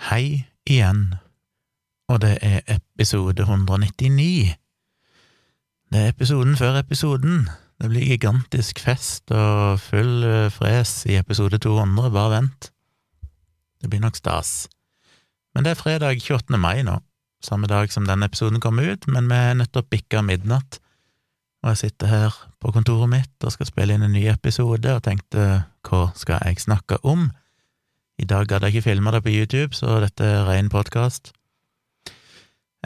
Hei igjen, og det er episode 199. Det er episoden før episoden. Det blir gigantisk fest og full eh, fres i episode 200, bare vent. Det blir nok stas. Men det er fredag 28. mai nå, samme dag som denne episoden kom ut, men vi er nettopp bikka midnatt, og jeg sitter her på kontoret mitt og skal spille inn en ny episode, og tenkte hva skal jeg snakke om? I dag hadde jeg ikke filme det på YouTube, så dette er ren podkast.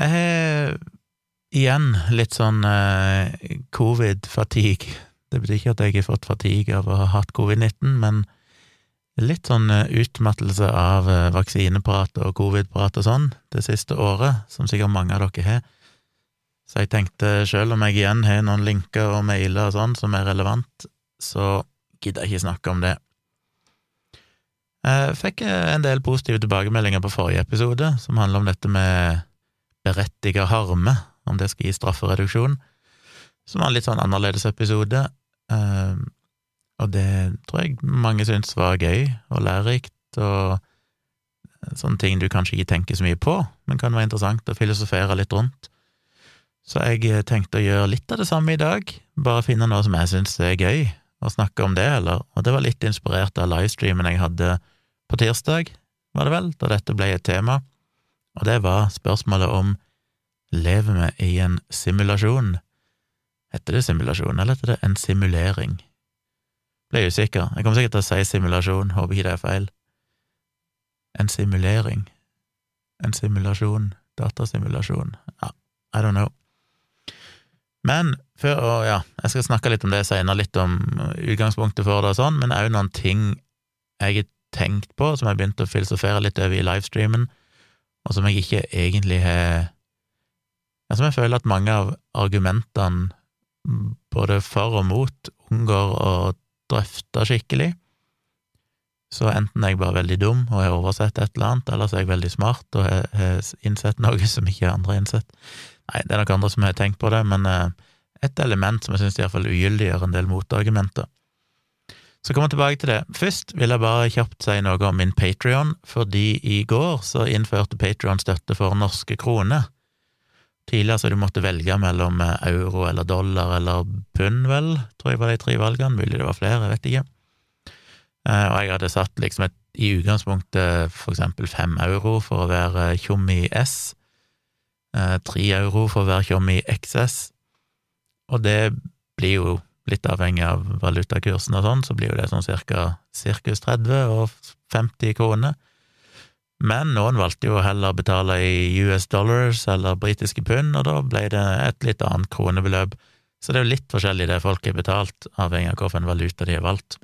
Jeg har igjen litt sånn eh, covid-fatigue. Det betyr ikke at jeg har fått fatigue av å ha hatt covid-19, men litt sånn eh, utmattelse av eh, vaksineprat og covid-prat og sånn det siste året, som sikkert mange av dere har. Så jeg tenkte selv om jeg igjen har noen linker og mailer og sånn som er relevant, så gidder jeg ikke snakke om det. Jeg fikk en del positive tilbakemeldinger på forrige episode, som handler om dette med berettiga harme, om det skal gi straffereduksjon, som var en litt sånn annerledes episode, ehm, og det tror jeg mange syntes var gøy og lærerikt, og sånne ting du kanskje ikke tenker så mye på, men kan være interessant å filosofere litt rundt. Så jeg tenkte å gjøre litt av det samme i dag, bare finne noe som jeg syns er gøy, og snakke om det, eller, og det var litt inspirert av livestreamen jeg hadde på tirsdag, var det vel, da dette ble et tema, og det var spørsmålet om lever vi i en simulasjon? Heter det simulasjon, eller heter det en simulering? Ble usikker. Jeg kommer sikkert til å si simulasjon, håper ikke det er feil. En simulering. En simulasjon. Datasimulasjon. Ja, I don't know. Men før å Ja, jeg skal snakke litt om det senere, litt om utgangspunktet for det og sånn, men òg noen ting jeg er tenkt på, som jeg begynte å filosofere litt over i livestreamen, og som jeg ikke egentlig har Som jeg føler at mange av argumentene, både for og mot, unngår å drøfte skikkelig. Så enten er jeg bare veldig dum og har oversett et eller annet, eller så er jeg veldig smart og har innsett noe som ikke andre har innsett. Nei, det er nok andre som har tenkt på det, men eh, et element som jeg syns iallfall ugyldiggjør en del motargumenter. Så kommer jeg tilbake til det. Først vil jeg bare kjapt si noe om min Patrion, fordi i går så innførte Patrion støtte for norske kroner. Tidligere så du måtte velge mellom eh, euro eller dollar eller pund, vel, tror jeg var de tre valgene, mulig det var flere, jeg vet ikke. Eh, og jeg hadde satt liksom et, i utgangspunktet for eksempel fem euro for å være tjommi S, eh, tre euro for å være tjommi XS, og det blir jo litt avhengig av valutakursen og sånn, så blir jo det sånn cirka sirkus 30 og 50 kroner. Men noen valgte jo heller å betale i US dollars eller britiske pund, og da ble det et litt annet kronebeløp. Så det er jo litt forskjellig det folk har betalt, avhengig av hvilken valuta de har valgt.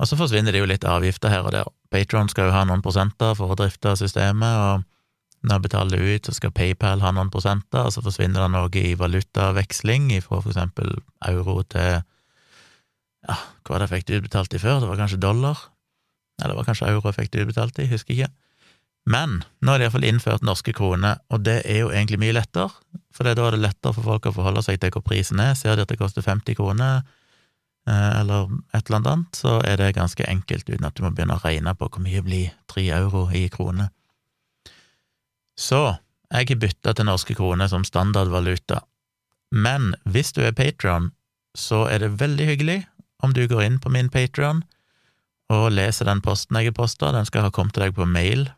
Og så forsvinner det jo litt avgifter her og der. Patron skal jo ha noen prosenter for å drifte systemet, og når jeg betaler det ut, så skal PayPal ha noen prosenter, og så forsvinner det noe i valutaveksling fra for eksempel euro til ja, hva det fikk fikk utbetalt i før? Det var kanskje dollar? Eller det var kanskje euro fikk utbetalt i, husker ikke. Men nå er det iallfall innført norske kroner, og det er jo egentlig mye lettere, for da er det lettere for folk å forholde seg til hvor prisen er. Ser de at det koster 50 kroner, eh, eller et eller annet, så er det ganske enkelt, uten at du må begynne å regne på hvor mye blir tre euro i kroner. Så jeg har bytta til norske kroner som standardvaluta, men hvis du er patron, så er det veldig hyggelig om du går inn på min patron og leser den posten jeg har posta, den skal ha kommet til deg på mail.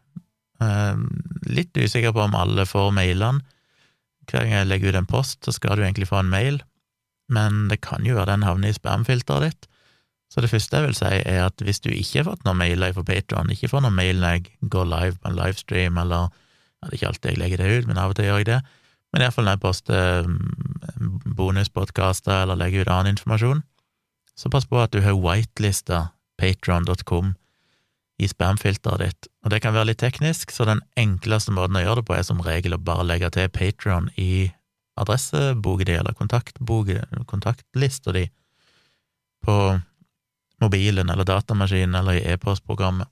Ehm, litt usikker på om alle får mailene. Hver gang jeg legger ut en post, så skal du egentlig få en mail, men det kan jo være den havner i spamfilteret ditt. Så det første jeg vil si, er at hvis du ikke har fått noen mailer fra Patron, ikke får noen mail når jeg går live på en livestream, eller det er ikke alltid jeg legger det ut, men av og til gjør jeg det. Men iallfall når jeg poster mm, bonuspodkaster eller legger ut annen informasjon, så pass på at du har whitelista patron.com i spamfilteret ditt. Og det kan være litt teknisk, så den enkleste måten å gjøre det på er som regel å bare legge til Patron i adresseboka di eller kontaktlista di på mobilen eller datamaskinen eller i e-postprogrammet.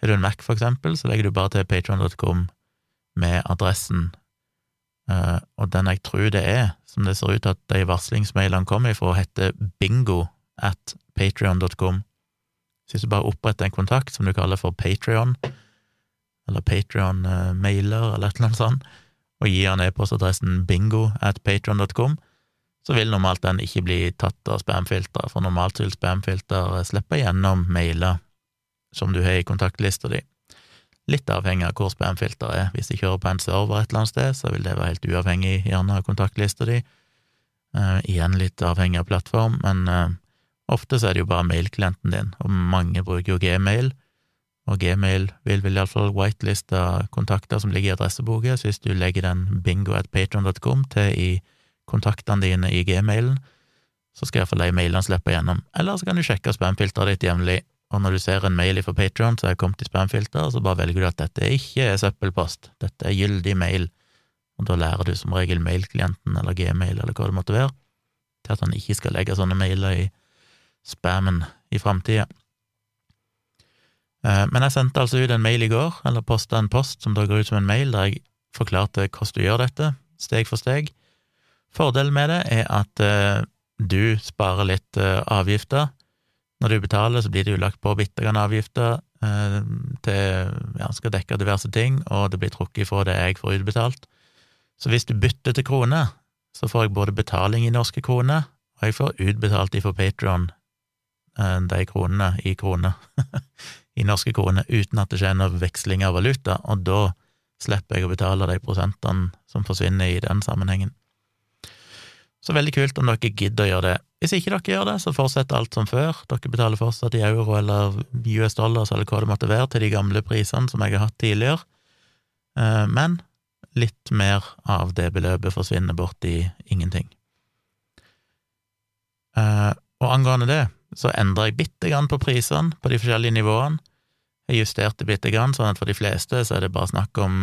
Har du en Mac, for eksempel, så legger du bare til patron.com med adressen, uh, og den jeg tror det er, som det ser ut at de varslingsmailene kommer ifra, heter bingo at patrion.com. Så hvis du bare oppretter en kontakt som du kaller for Patrion, eller Patrion-mailer, eller et eller annet sånt, og gir han e-postadressen bingo at patrion.com, så vil normalt den ikke bli tatt av spamfilter, for normalt vil spamfilter slippe gjennom mailer som du har i kontaktlista di. Litt avhengig av hvor spamfilteret er. Hvis de kjører på en server et eller annet sted, så vil det være helt uavhengig gjerne av kontaktlista di. Uh, igjen litt avhengig av plattform, men uh, ofte så er det jo bare mailklienten din, og mange bruker jo Gmail, og Gmail vil vel iallfall whiteliste kontakter som ligger i adresseboka, så hvis du legger den bingo til i kontaktene dine i gmailen, så skal iallfall de mailene slippe gjennom. Eller så kan du sjekke spamfilteret ditt jevnlig, og når du ser en mail fra Patron som er kommet i spamfilter, så bare velger du at dette ikke er søppelpost, dette er gyldig mail, og da lærer du som regel mailklienten eller gmail eller hva det måtte være, til at han ikke skal legge sånne mailer i spammen i framtida. Eh, men jeg sendte altså ut en mail i går, eller posta en post som da går ut som en mail, der jeg forklarte hvordan du gjør dette, steg for steg. Fordelen med det er at uh, du sparer litt uh, avgifter. Når du betaler, så blir det jo lagt på bitte grann avgifter uh, til ja, skal dekke diverse ting, og det blir trukket ifra det jeg får utbetalt. Så hvis du bytter til kroner, så får jeg både betaling i norske kroner, og jeg får utbetalt ifra Patron de kronene i kroner, i norske kroner, uten at det skjer noe veksling av valuta, og da slipper jeg å betale de prosentene som forsvinner i den sammenhengen. Så veldig kult om dere gidder å gjøre det. Hvis ikke dere gjør det, så fortsetter alt som før. Dere betaler fortsatt i euro eller US dollars eller hva det måtte være til de gamle prisene som jeg har hatt tidligere, eh, men litt mer av det beløpet forsvinner bort i ingenting. Eh, og angående det, så endrer jeg bitte grann på prisene på de forskjellige nivåene. Jeg justerte bitte grann, sånn at for de fleste så er det bare snakk om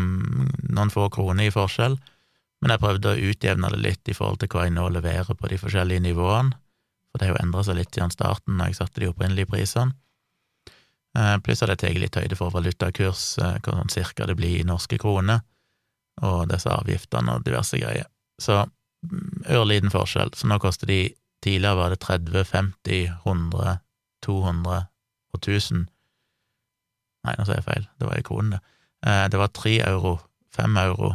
noen få kroner i forskjell men jeg prøvde å utjevne det litt i forhold til hva jeg nå leverer på de forskjellige nivåene, for det har jo endra seg litt siden starten, da jeg satte de opprinnelige prisene. Eh, pluss at jeg tar litt høyde for valutakurs, eh, hva sånn cirka det blir i norske kroner, og disse avgiftene og diverse greier. Så mm, ørliten forskjell. Så nå koster de Tidligere var det 30, 50, 100, 200 og 1000. Nei, nå sa jeg feil, det var i kronene. det. det var 3 euro, 5 euro,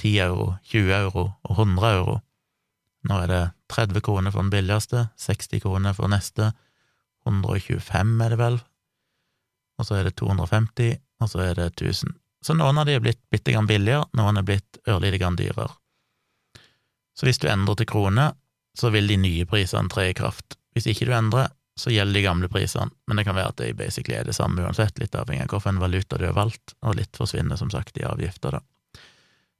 10 euro, 20 euro og 100 euro. Nå er det 30 kroner for den billigste, 60 kroner for neste, 125 er det vel, og så er det 250, og så er det 1000. Så noen av de er blitt bitte grann billigere, noen er blitt ørlite grann dyrere. Så hvis du endrer til kroner, så vil de nye prisene tre i kraft. Hvis ikke du endrer, så gjelder de gamle prisene, men det kan være at det basically er det samme uansett, litt avhengig av hvilken valuta du har valgt, og litt forsvinner som sagt i avgifter, da.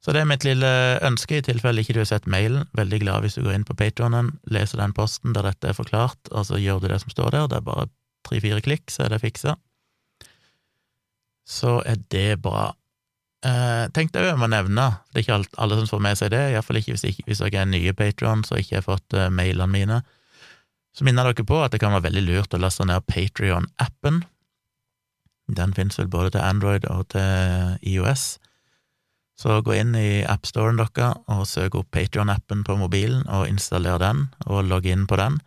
Så det er mitt lille ønske, i tilfelle ikke du har sett mailen. Veldig glad hvis du går inn på Patronen, leser den posten der dette er forklart, og så gjør du det som står der. Det er bare tre-fire klikk, så er det fiksa. Så er det bra. Eh, tenkte jeg òg må nevne, det er ikke alle som får med seg det, iallfall ikke hvis, ikke hvis dere er nye Patron så ikke har fått uh, mailene mine, så minner dere på at det kan være veldig lurt å laste ned Patrion-appen. Den finnes vel både til Android og til IOS. Så gå inn i appstoren deres og søk opp Patrion-appen på mobilen og installer den, og logg inn på den,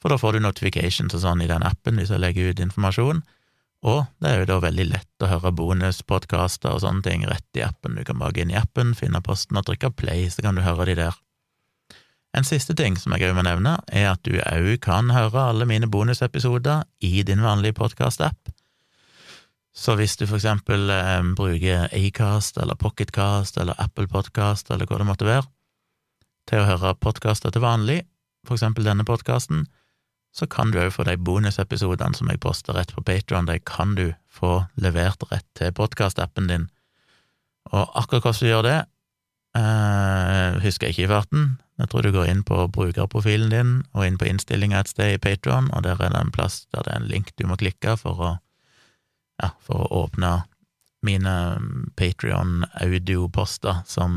for da får du notifications og sånn i den appen hvis jeg legger ut informasjon. Og det er jo da veldig lett å høre bonuspodkaster og sånne ting rett i appen. Du kan bare gå inn i appen, finne posten og trykke play, så kan du høre de der. En siste ting som jeg òg må nevne, er at du òg kan høre alle mine bonusepisoder i din vanlige podkast-app. Så hvis du for eksempel eh, bruker Acast eller Pocketcast eller Apple Podcast eller hva det måtte være, til å høre podkaster til vanlig, for eksempel denne podkasten, så kan du òg få de bonusepisodene som jeg poster rett på Patron, de kan du få levert rett til podkastappen din. Og akkurat hvordan du gjør det, eh, husker jeg ikke i farten. Jeg tror du går inn på brukerprofilen din og inn på innstillinga et sted i Patron, og der er det en plass der det er en link du må klikke for å ja, for å åpne mine Patrion-audioposter som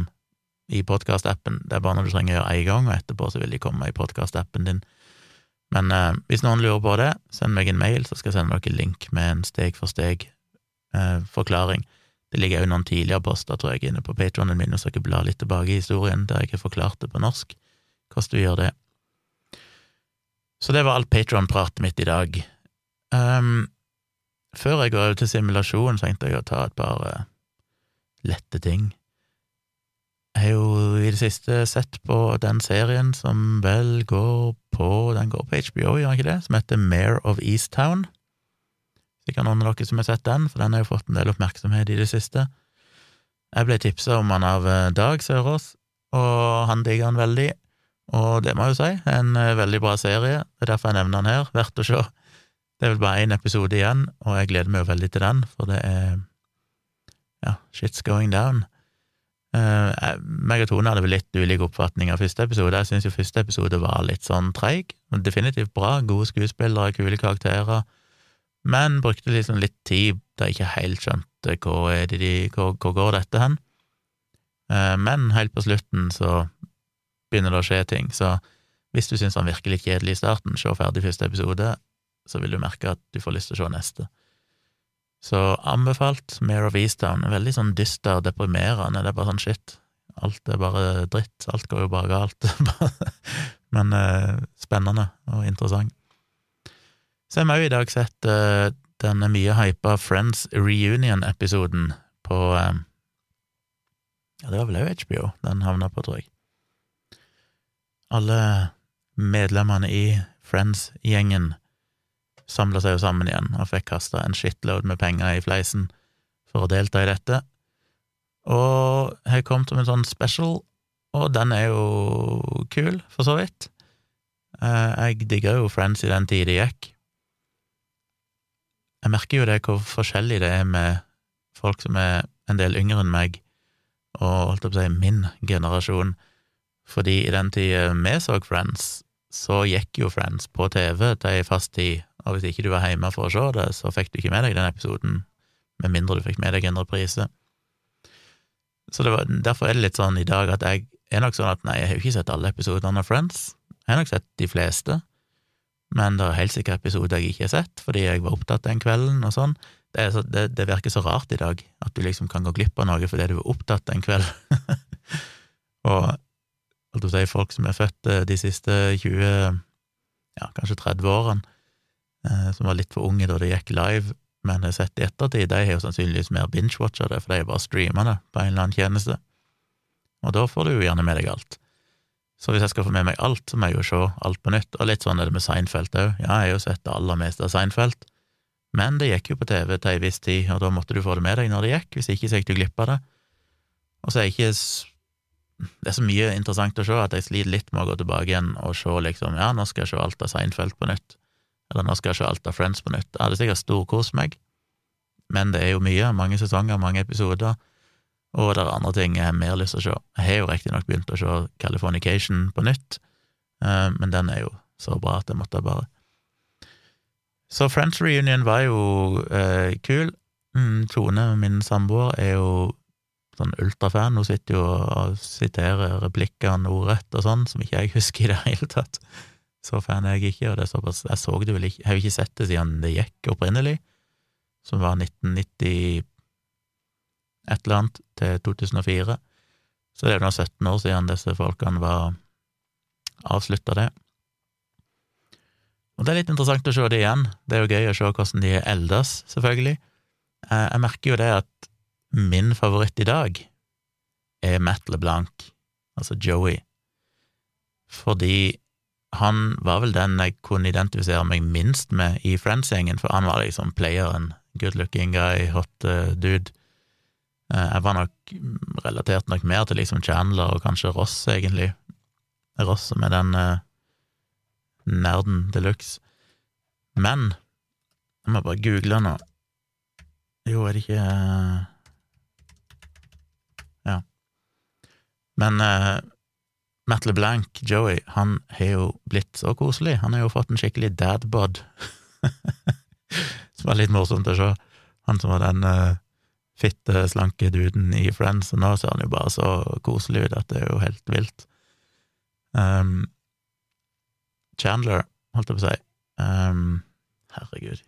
i podkastappen. Det er bare når du trenger å gjøre én gang, og etterpå så vil de komme i podkastappen din. Men eh, hvis noen lurer på det, send meg en mail, så skal jeg sende dere link med en steg-for-steg-forklaring. Eh, det ligger òg noen tidligere poster, tror jeg, inne på patronen min, hvis dere blar litt tilbake i historien, der jeg ikke forklarte på norsk hvordan du gjør det. Så det var alt Patron-pratet mitt i dag. Um, før jeg går over til simulasjon, tenkte jeg å ta et par uh, lette ting. Jeg har jo i det siste sett på den serien som vel går på Den går på HBO, gjør den ikke det? Som heter Mare of Easttown. Sikkert noen av dere som har sett den, for den har jo fått en del oppmerksomhet i det siste. Jeg ble tipsa om han av eh, Dag Sørås, og han digger han veldig. Og det må jeg jo si, en eh, veldig bra serie. Det er derfor jeg nevner han her. Verdt å se. Det er vel bare én episode igjen, og jeg gleder meg jo veldig til den, for det er ja, shit's going down. Uh, meg og Tone hadde vel litt ulik oppfatning av første episode. Jeg syns jo første episode var litt sånn treig. Definitivt bra, gode skuespillere, kule karakterer, men brukte liksom litt tid da jeg ikke helt skjønte hvor, er de, hvor, hvor går dette hen. Uh, men helt på slutten så begynner det å skje ting, så hvis du syns han virker litt kjedelig i starten, se ferdig første episode, så vil du merke at du får lyst til å se neste. Så anbefalt Mare of Easttown. Veldig sånn dyster deprimerende. Det er bare sånn shit. Alt er bare dritt. Alt går jo bare galt. Men eh, spennende og interessant. Så har vi òg i dag sett eh, denne mye hypa Friends reunion-episoden på eh, Ja, det var vel òg HBO den havna på, tror jeg. Alle medlemmene i Friends-gjengen samla seg jo sammen igjen og fikk kasta en shitload med penger i fleisen for å delta i dette. Og har kommet som en sånn special, og den er jo kul, for så vidt. Eh, jeg digga jo Friends i den tid det gikk. Jeg merker jo det hvor forskjellig det er med folk som er en del yngre enn meg, og holdt på å si min generasjon, fordi i den tida vi så Friends, så gikk jo Friends på TV til ei fast tid, og hvis ikke du var hjemme for å se det, så fikk du ikke med deg den episoden, med mindre du fikk med deg en reprise. Så var, derfor er det litt sånn i dag at jeg er nok sånn at nei, jeg har jo ikke sett alle episodene av Friends. Jeg har nok sett de fleste, men det er helt sikkert episoder jeg ikke har sett, fordi jeg var opptatt den kvelden og sånn. Det, så, det, det, virker så rart i dag, at du liksom kan gå glipp av noe fordi du var opptatt den kvelden. og holdt folk som er født eh, de siste 20, ja, kanskje 30 årene, som var litt for unge da det gikk live, men jeg har sett i ettertid, de har jo sannsynligvis mer binge-watcha det, for de har bare streama det på en eller annen tjeneste. Og da får du jo gjerne med deg alt. Så hvis jeg skal få med meg alt, så må jeg jo se alt på nytt, og litt sånn er det med Seinfeld òg. Ja, jeg har jo sett det aller meste av Seinfeld, men det gikk jo på TV til ei viss tid, og da måtte du få det med deg når det gikk, hvis ikke så gikk du glipp av det. Og så er jeg ikke Det er så mye interessant å se at jeg sliter litt med å gå tilbake igjen og se liksom, ja, nå skal jeg se alt av Seinfeld på nytt. Eller nå skal jeg se alt av Friends på nytt. Jeg hadde sikkert storkost meg, men det er jo mye, mange sesonger, mange episoder, og det er andre ting jeg har mer lyst til å se. Jeg har jo riktignok begynt å se Californication på nytt, eh, men den er jo så bra at jeg måtte bare Så Friends Reunion var jo eh, kul. Mm, Tone, min samboer, er jo sånn ultrafan. Hun sitter jo og siterer replikkene ordrett og sånn, som ikke jeg husker i det hele tatt. Så fan er jeg ikke, og det er såpass Jeg så det vel ikke Jeg har jo ikke sett det siden det gikk opprinnelig, som var 1990 et eller annet, til 2004. Så det er jo nå 17 år siden disse folkene var avslutta det. Og det er litt interessant å se det igjen. Det er jo gøy å se hvordan de eldes, selvfølgelig. Jeg merker jo det at min favoritt i dag er Matt LeBlanc, altså Joey, fordi han var vel den jeg kunne identifisere meg minst med i Friends-gjengen, for han var liksom playeren, good looking guy, hot uh, dude. Uh, jeg var nok relatert nok mer til liksom Chandler og kanskje Ross, egentlig. Ross som er den uh, nerden de luxe. Men jeg må bare google nå. Jo, er det ikke Ja. Men Matt LeBlanc, Joey, han har jo blitt så koselig. Han har jo fått en skikkelig dadbod, som var litt morsomt å se. Han som var den uh, fitte, slanke duden i Friends, og nå ser han jo bare så koselig ut at det er jo helt vilt. Um, Chandler, holdt jeg på å si. Um, herregud.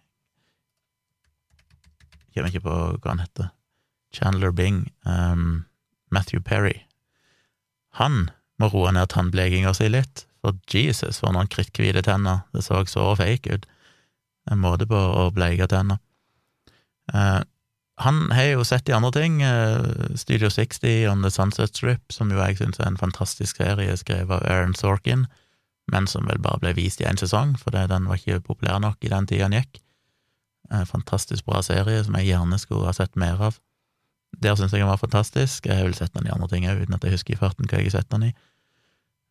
Jeg kommer ikke på hva han heter. Chandler Bing. Um, Matthew Perry. Han må roe ned tannblekinga si litt, for Jesus, for noen kritthvite tenner, det så så fake ut. En måte på å bleike tenner. Eh, han har jo sett i andre ting. eh, Studio 60 on The Sunset Strip, som jo jeg syns er en fantastisk serie skrevet av Aaron Sorkin, men som vel bare ble vist i én sesong, fordi den var ikke populær nok i den tida han gikk. En fantastisk bra serie som jeg gjerne skulle ha sett mer av. Der syns jeg den var fantastisk. Jeg har vel sett den i andre ting òg, uten at jeg husker i farten hva jeg har sett den i.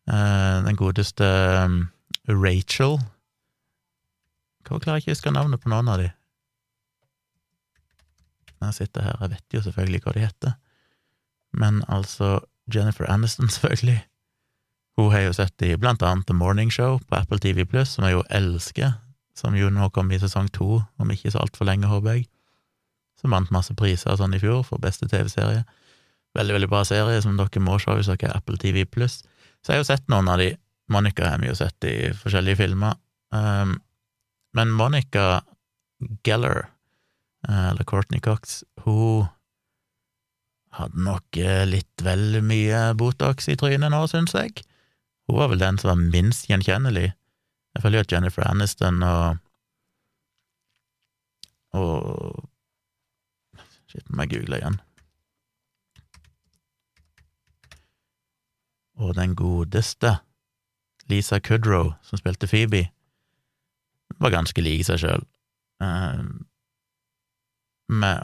Eh, Den godeste um, Rachel Hvorfor klarer jeg ikke å huske navnet på noen av de? Når jeg sitter her, jeg vet jo selvfølgelig hva de heter, men altså Jennifer Aniston, selvfølgelig. Hun har jo sett i blant annet The Morning Show på Apple TV som jeg jo elsker, som jo nå kommer i sesong to, om ikke så altfor lenge, håper jeg. Som vant masse priser sånn i fjor for beste TV-serie. Veldig, veldig bra serie som dere må se hvis dere er Apple TV Pluss. Så jeg har jo sett noen av de. Monica har vi jo sett i forskjellige filmer. Um, men Monica Geller, eh, eller Courtney Cox, hun hadde nok eh, litt vel mye Botox i trynet nå, syns jeg. Hun var vel den som var minst gjenkjennelig. Jeg føler jo at Jennifer Aniston og og Shit, må jeg google igjen. Og den godeste Lisa Kudrow, som spilte Phoebe, var ganske lik seg sjøl.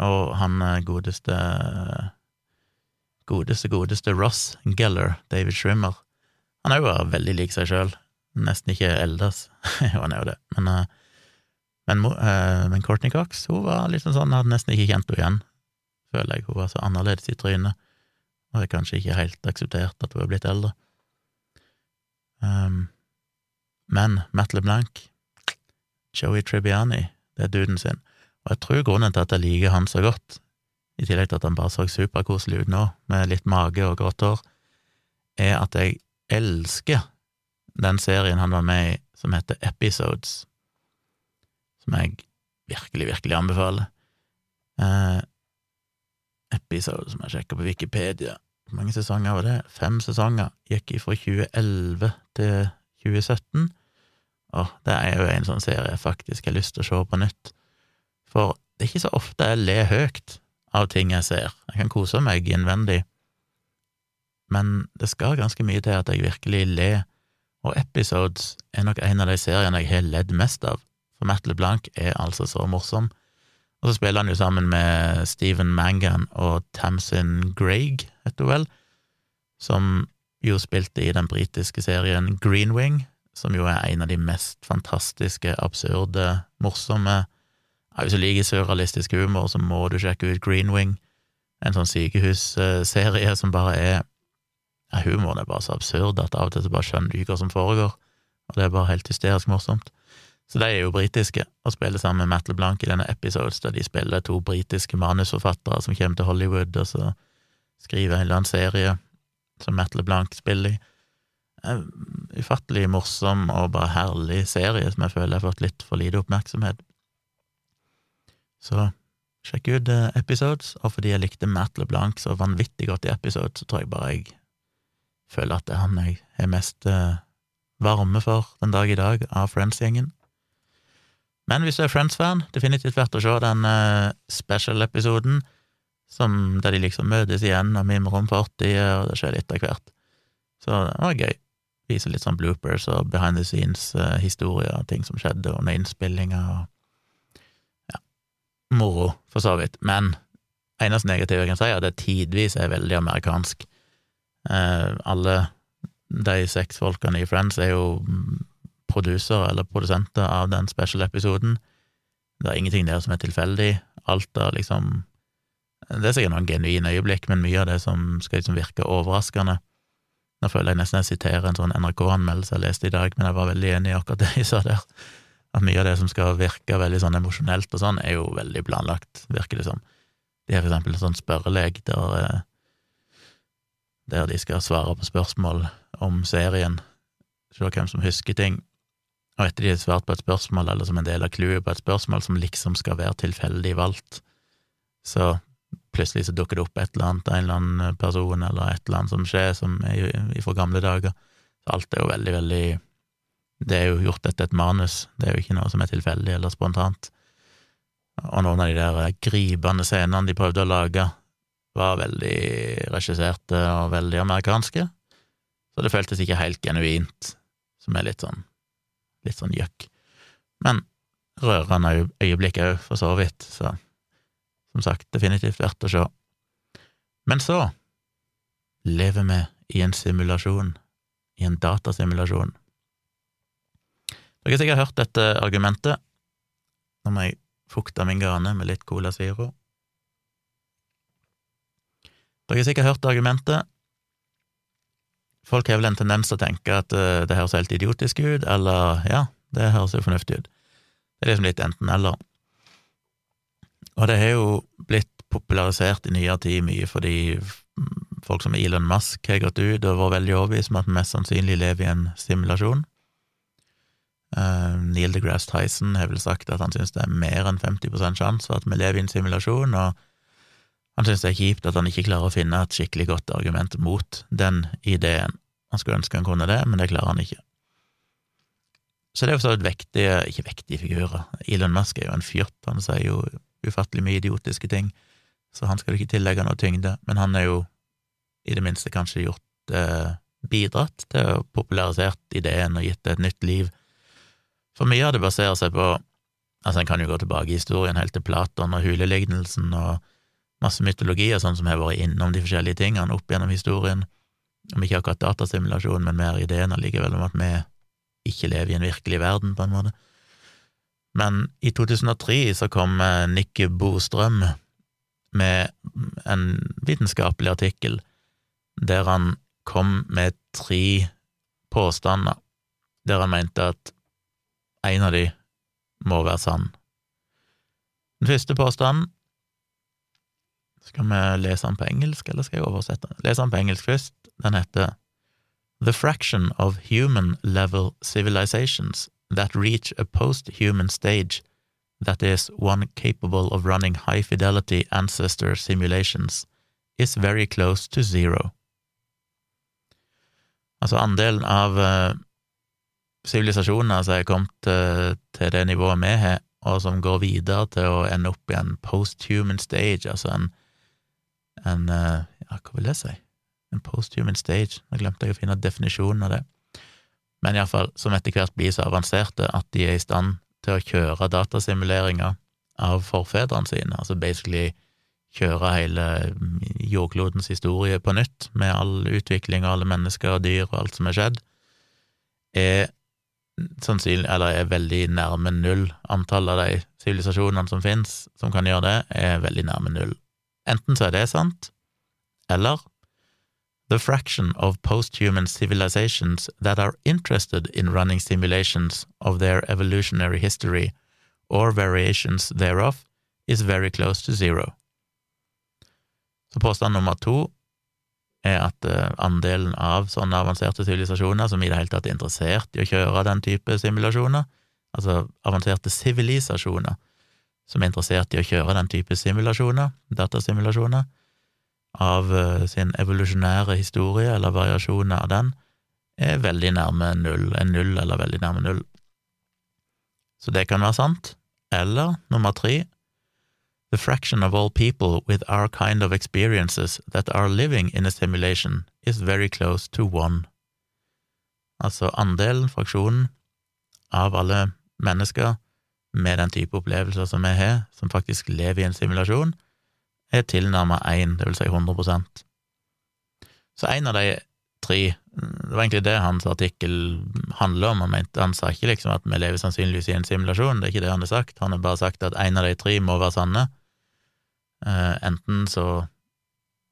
og han eh, godeste Godeste, godeste Ross Geller, David Shrimmer, han er jo veldig lik seg sjøl. Nesten ikke eldes. jo, han er jo det. Men, eh, men, eh, men Courtney Cox, hun var litt sånn, hadde nesten ikke kjent henne igjen, føler jeg. Hun var så annerledes i trynet, og jeg kanskje ikke helt akseptert at hun er blitt eldre. Um, men Matt LeBlanc, Joey Tribbiani, det er duden sin, og jeg tror grunnen til at jeg liker han så godt, i tillegg til at han bare så superkoselig ut nå, med litt mage og grått hår, er at jeg elsker den serien han var med i som heter Episodes, som jeg virkelig, virkelig anbefaler. Eh, Episodes, som jeg sjekka på Wikipedia. Hvor mange sesonger var det? Fem sesonger. Gikk fra 2011 til 2017. Og det er jo en sånn serie jeg faktisk har lyst til å se på nytt. For det er ikke så ofte jeg ler høyt av ting jeg ser. Jeg kan kose meg innvendig, men det skal ganske mye til at jeg virkelig ler, og Episodes er nok en av de seriene jeg har ledd mest av, for Matt LeBlanc er altså så morsom. Og så spiller han jo sammen med Stephen Mangan og Tamsin Greig, heter hun vel, som jo spilte i den britiske serien Green Wing, som jo er en av de mest fantastiske, absurde, morsomme ja, Hvis du liker surrealistisk humor, så må du sjekke ut Green Wing, en sånn sykehusserie som bare er ja, Humoren er bare så absurd at av og til så bare skjønner du ikke hva som foregår, og det er bare helt hysterisk morsomt. Så de er jo britiske, og spiller sammen med Matt LeBlanc i denne episodes, der de spiller to britiske manusforfattere som kommer til Hollywood, og så skriver en eller annen serie som Matt LeBlanc spiller i. Ufattelig morsom og bare herlig serie som jeg føler har fått litt for lite oppmerksomhet. Så sjekk ut eh, episodes, og fordi jeg likte Matt LeBlanc så vanvittig godt i episodes, så tror jeg bare jeg føler at det er han jeg er mest eh, varme for den dag i dag av Friends-gjengen. Men hvis du er Friends-fan, definitivt verdt å se den eh, special-episoden der de liksom møtes igjen og mimrer om fortida, og det skjer litt av hvert. Så det var gøy. Viser litt sånn bloopers og behind the scenes-historier, ting som skjedde under innspillinga, og ja, moro, for så vidt. Men eneste negative jeg kan si, er at det tidvis er veldig amerikansk. Eh, alle de seks folkene i Friends er jo produsere eller produsenter av den special-episoden. Det er ingenting der som er tilfeldig. Alt er liksom Det er sikkert noen genuine øyeblikk, men mye av det som skal liksom virke overraskende. Nå føler jeg nesten jeg siterer en sånn NRK-anmeldelse jeg leste i dag, men jeg var veldig enig i akkurat det jeg sa der. At mye av det som skal virke veldig sånn emosjonelt og sånn, er jo veldig planlagt, virker det som. De har for eksempel en sånn spørrelek der, eh, der de skal svare på spørsmål om serien, se hvem som husker ting. Og etter de har svart på et spørsmål, eller som en del av clouet på et spørsmål som liksom skal være tilfeldig valgt, så plutselig så dukker det opp et eller annet, en eller annen person eller et eller annet som skjer, som er fra gamle dager. Så alt er jo veldig, veldig Det er jo gjort etter et manus, det er jo ikke noe som er tilfeldig eller spontant. og noen av de der gripende scenene de prøvde å lage, var veldig regisserte og veldig amerikanske, så det føltes ikke helt genuint, som er litt sånn litt sånn gjøkk. Men rørende øyeblikk òg, for så vidt, så som sagt, definitivt verdt å se. Men så lever vi i en simulasjon, i en datasimulasjon. Dere har sikkert hørt dette argumentet. Nå må jeg fukte min gane med litt Cola Zero. Dere har sikkert hørt argumentet. Folk har vel en tendens til å tenke at uh, det høres helt idiotisk ut, eller ja, det høres jo fornuftig ut. Det er liksom litt enten-eller. Og det har jo blitt popularisert i nyere tid mye fordi folk som Elon Musk har gått ut og vært veldig overbevist om at vi mest sannsynlig lever i en simulasjon. Uh, Neil deGrasse Tyson har vel sagt at han synes det er mer enn 50 sjanse for at vi lever i en simulasjon, og han synes det er kjipt at han ikke klarer å finne et skikkelig godt argument mot den ideen. Han skulle ønske han kunne det, men det klarer han ikke. Så det er jo så vektige, ikke vektige figurer. Elon Musk er jo en fjott, han sier jo ufattelig mye idiotiske ting, så han skal du ikke tillegge noe tyngde, men han er jo i det minste kanskje gjort eh, bidratt til å popularisert ideen og gitt det et nytt liv. For mye av det baserer seg på Altså, en kan jo gå tilbake i historien helt til Platon og hulelignelsen og masse mytologi og sånn som har vært innom de forskjellige tingene opp gjennom historien, om ikke akkurat datasimulasjon, men mer ideen allikevel om at vi ikke lever i en virkelig verden, på en måte. Men i 2003 så kom Nikke Bostrøm med en vitenskapelig artikkel der han kom med tre påstander, der han mente at en av de må være sann. Den første påstanden skal vi lese den på engelsk, eller skal jeg oversette den? Lese den på engelsk først. Den heter The fraction of human-level civilizations that reach a post-human stage, that is, one capable of running high-fidelity ancestor simulations, is very close to zero. Altså, andelen av uh, sivilisasjoner som er kommet uh, til det nivået vi har, og som går videre til å ende opp i en post-human stage, altså en en eh, Ja, hva vil det si? En posthuman stage. Nå glemte jeg å finne definisjonen av det. Men iallfall som etter hvert blir så avanserte at de er i stand til å kjøre datasimuleringer av forfedrene sine, altså basically kjøre hele jordklodens historie på nytt, med all utvikling av alle mennesker og dyr og alt som er skjedd, er sannsynlig, eller er veldig nærme null. Antallet av de sivilisasjonene som finnes som kan gjøre det, er veldig nærme null. Enten så er det sant, eller The fraction of post-human civilizations that are interested in running simulations of their evolutionary history or variations thereof is very close to zero. Så påstand nummer to er at uh, andelen av sånne avanserte sivilisasjoner som i det hele tatt er interessert i å kjøre den type simulasjoner, altså avanserte sivilisasjoner, som er interessert i å kjøre den type simulasjoner, datasimulasjoner, av uh, sin evolusjonære historie eller variasjoner av den, er veldig nærme null, en null eller veldig nærme null. Så det kan være sant. Eller nummer tre, the fraction of all people with our kind of experiences that are living in a simulation is very close to one. Altså andelen, fraksjonen, av alle mennesker med den type opplevelser som vi har, som faktisk lever i en simulasjon, er tilnærmet én, det vil si 100% Så en av de tre Det var egentlig det hans artikkel handler om. Han, mente, han sa ikke liksom at vi lever sannsynligvis i en simulasjon, det er ikke det han har sagt. Han har bare sagt at en av de tre må være sanne. Uh, enten så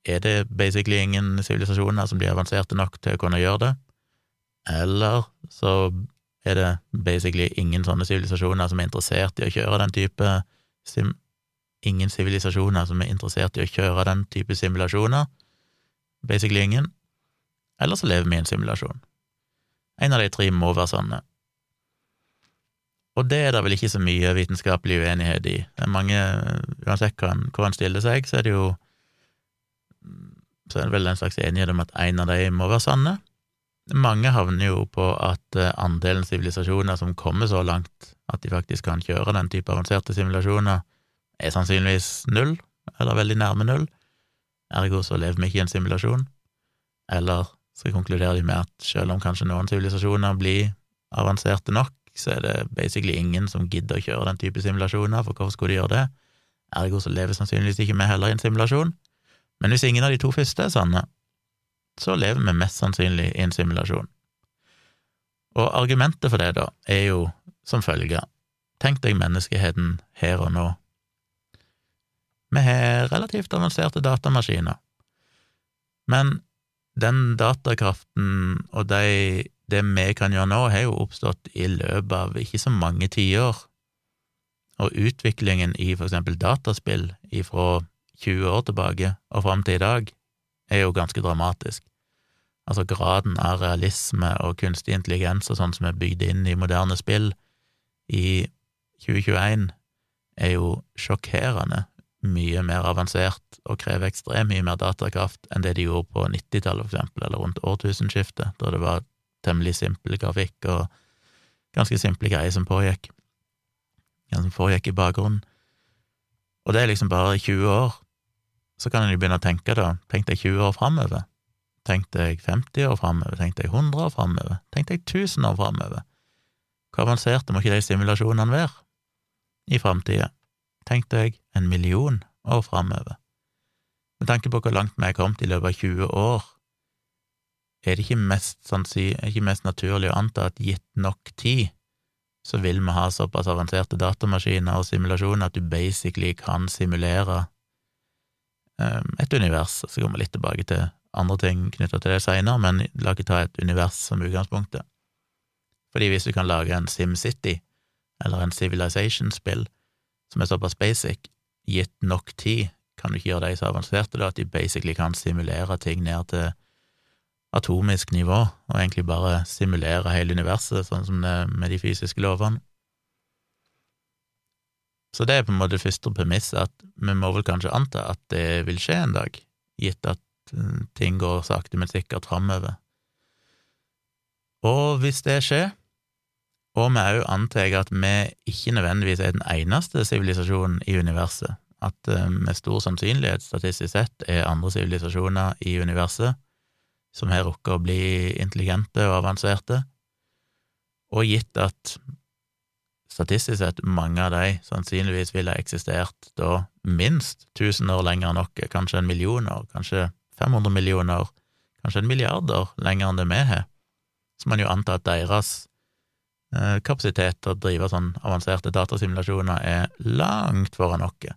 er det basically ingen sivilisasjoner som blir avanserte nok til å kunne gjøre det, eller så er det basically ingen sånne sivilisasjoner som er interessert i å kjøre den type sim Ingen sivilisasjoner som er interessert i å kjøre den type simulasjoner. Basically ingen. Eller så lever vi i en simulasjon. En av de tre må være sånne. Og det er det vel ikke så mye vitenskapelig uenighet i. Mange, Uansett hvor en stiller seg, så er det jo så er det vel en slags enighet om at en av de må være sanne, mange havner jo på at eh, andelen sivilisasjoner som kommer så langt at de faktisk kan kjøre den type avanserte simulasjoner er sannsynligvis null, eller veldig nærme null, ergo så lever vi ikke i en simulasjon, eller så konkluderer de med at selv om kanskje noen sivilisasjoner blir avanserte nok, så er det basically ingen som gidder å kjøre den type simulasjoner, for hvorfor skulle de gjøre det? Ergo så lever sannsynligvis ikke vi heller i en simulasjon. Men hvis ingen av de to første er sanne, så lever vi mest sannsynlig i en simulasjon. Og argumentet for det, da, er jo som følger. Tenk deg menneskeheten her og nå. Vi har relativt avanserte datamaskiner, men den datakraften og de, det vi kan gjøre nå, har jo oppstått i løpet av ikke så mange tiår, og utviklingen i for eksempel dataspill ifra 20 år tilbake og fram til i dag er jo ganske dramatisk. Altså graden av realisme og kunstig intelligens og sånn som er bygd inn i moderne spill i 2021, er jo sjokkerende mye mer avansert og krever ekstremt mye mer datakraft enn det de gjorde på 90-tallet, for eksempel, eller rundt årtusenskiftet, da det var temmelig simpel grafikk og ganske simple greier som pågikk, som foregikk i bakgrunnen. Og det er liksom bare 20 år. Så kan en jo begynne å tenke, da, tenk deg 20 år framover. Tenk deg 50 år framover, tenk deg 100 år framover, tenk deg 1000 år framover. Hvor avanserte må ikke de simulasjonene være i framtida? Tenk deg en million år framover. Med tanke på hvor langt vi er kommet i løpet av 20 år, er det ikke mest, er ikke mest naturlig å anta at gitt nok tid, så vil vi ha såpass avanserte datamaskiner og simulasjoner at du basically kan simulere et univers. Så kommer vi litt tilbake til andre ting knytta til det seinere, men la ikke ta et univers som utgangspunktet. Fordi hvis du kan lage en SimCity, eller en Civilization-spill, som er såpass basic, gitt nok tid, kan du ikke gjøre de så avanserte da, at de basically kan simulere ting ned til atomisk nivå, og egentlig bare simulere hele universet, sånn som det med de fysiske lovene. Så det er på en måte det første premisset, at vi må vel kanskje anta at det vil skje en dag, gitt at ting går sakte, men sikkert framover. Og hvis det skjer, og vi òg antar at vi ikke nødvendigvis er den eneste sivilisasjonen i universet, at eh, med stor sannsynlighet, statistisk sett, er andre sivilisasjoner i universet som har rukket å bli intelligente og avanserte, og gitt at statistisk sett mange av de sannsynligvis ville eksistert da minst tusen år lenger enn oss, kanskje en million år, kanskje 500 millioner, kanskje en milliarder lenger enn det vi har, så man jo antar at deres eh, kapasitet til å drive sånn avanserte datasimulasjoner er langt foran oss,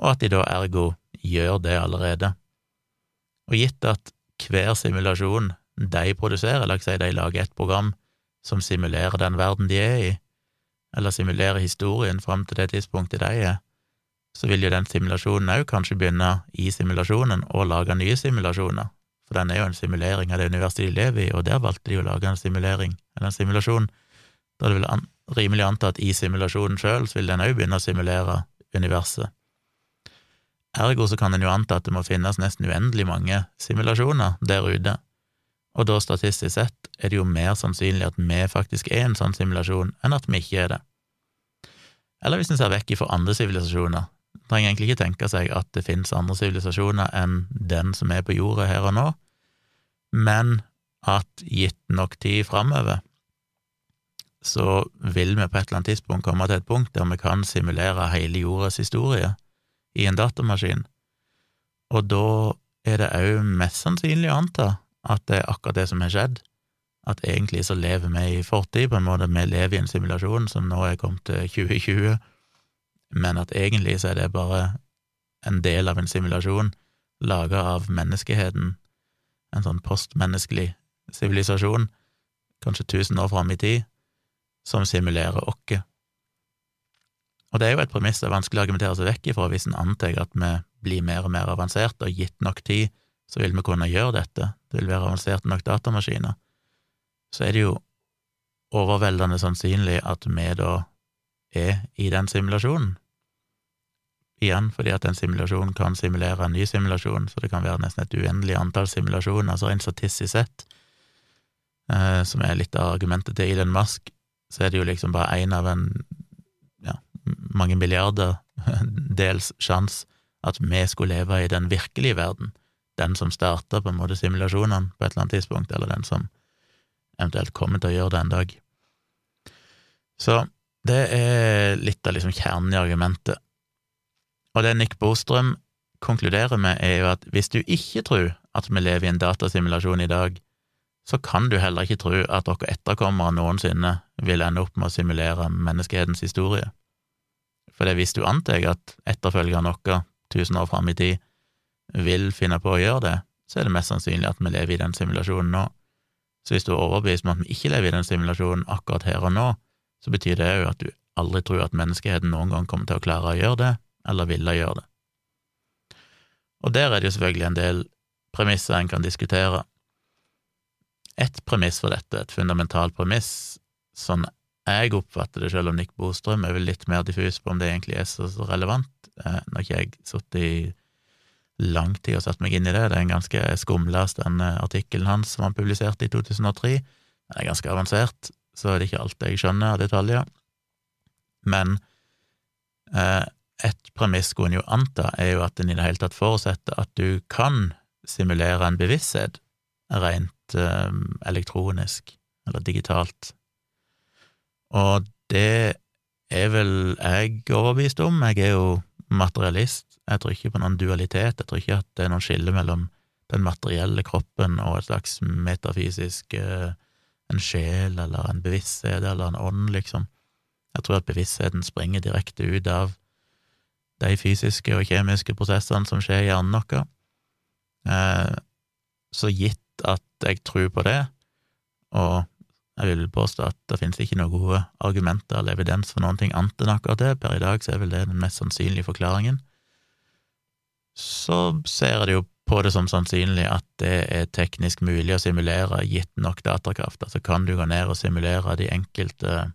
og at de da ergo gjør det allerede. Og gitt at hver simulasjon de produserer, la oss si de lager et program som simulerer den verden de er i, eller simulere historien fram til det tidspunktet de er, så vil jo den simulasjonen òg kanskje begynne i simulasjonen og lage nye simulasjoner, for den er jo en simulering av det universet de lever i, og der valgte de å lage en simulering, eller en simulasjon. Da er det vel an rimelig anta at i simulasjonen sjøl vil den òg begynne å simulere universet. Ergo så kan en jo anta at det må finnes nesten uendelig mange simulasjoner der ute, og da statistisk sett er det jo mer sannsynlig at vi faktisk er en sånn simulasjon, enn at vi ikke er det. Eller hvis en ser vekk ifra andre sivilisasjoner, trenger egentlig ikke tenke seg at det finnes andre sivilisasjoner enn den som er på jorda her og nå, men at gitt nok tid framover, så vil vi på et eller annet tidspunkt komme til et punkt der vi kan simulere hele jordas historie i en datamaskin, og da er det òg mest sannsynlig å anta at det er akkurat det som har skjedd, at egentlig så lever vi i fortid, på en måte. Vi lever i en simulasjon som nå er kommet til 2020, men at egentlig så er det bare en del av en simulasjon laga av menneskeheten, en sånn postmenneskelig sivilisasjon, kanskje tusen år fram i tid, som simulerer oss. Og det er jo et premiss det er vanskelig å argumentere seg vekk ifra hvis en antar at vi blir mer og mer avansert, og gitt nok tid, så vil vi kunne gjøre dette, det vil være avanserte nok datamaskiner. Så er det jo overveldende sannsynlig at vi da er i den simulasjonen. Igjen fordi at en simulasjon kan simulere en ny simulasjon, så det kan være nesten et uendelig antall simulasjoner, altså rent statistisk sett, eh, som er litt av argumentet til Elon Musk, så er det jo liksom bare én av en ja, mange milliarder dels sjanse at vi skulle leve i den virkelige verden, den som starta på en måte simulasjonene på et eller annet tidspunkt, eller den som eventuelt kommer til å gjøre det en dag. Så det er litt av liksom kjernen i argumentet. Og det Nick Bostrøm konkluderer med, er jo at hvis du ikke tror at vi lever i en datasimulasjon i dag, så kan du heller ikke tro at dere etterkommere noensinne vil ende opp med å simulere menneskehetens historie. For det hvis du antar at etterfølgerne våre tusen år fram i tid vil finne på å gjøre det, så er det mest sannsynlig at vi lever i den simulasjonen nå. Så hvis du er overbevist om at vi ikke lever i den simulasjonen akkurat her og nå, så betyr det jo at du aldri tror at menneskeheten noen gang kommer til å klare å gjøre det, eller ville gjøre det. Og der er det jo selvfølgelig en del premisser en kan diskutere. Et premiss for dette, et fundamentalt premiss, sånn jeg oppfatter det, selv om Nick Bostrøm er vel litt mer diffus på om det egentlig er så relevant, eh, når ikke jeg sittet i lang tid å sette meg inn i det, det er en ganske skumlest, den eh, artikkelen hans som han publiserte i 2003, den er ganske avansert, så er det ikke alt jeg skjønner av detaljer, men eh, et premiss skulle en jo anta, er jo at en i det hele tatt forutsetter at du kan simulere en bevissthet rent eh, elektronisk eller digitalt. Og det er vel jeg overbevist om, jeg er jo materialist, jeg tror ikke på noen dualitet, jeg tror ikke at det er noen skille mellom den materielle kroppen og et slags metafysisk eh, en sjel eller en bevissthet eller en ånd, liksom. Jeg tror at bevisstheten springer direkte ut av de fysiske og kjemiske prosessene som skjer i hjernen vår. Eh, så gitt at jeg tror på det, og jeg vil påstå at det finnes ikke noen gode argumenter eller evidens for noen ting annet enn akkurat det, per i dag så er vel det den mest sannsynlige forklaringen, så ser jeg jo på det som sannsynlig at det er teknisk mulig å simulere gitt nok datakraft. Altså kan du gå ned og simulere de enkelte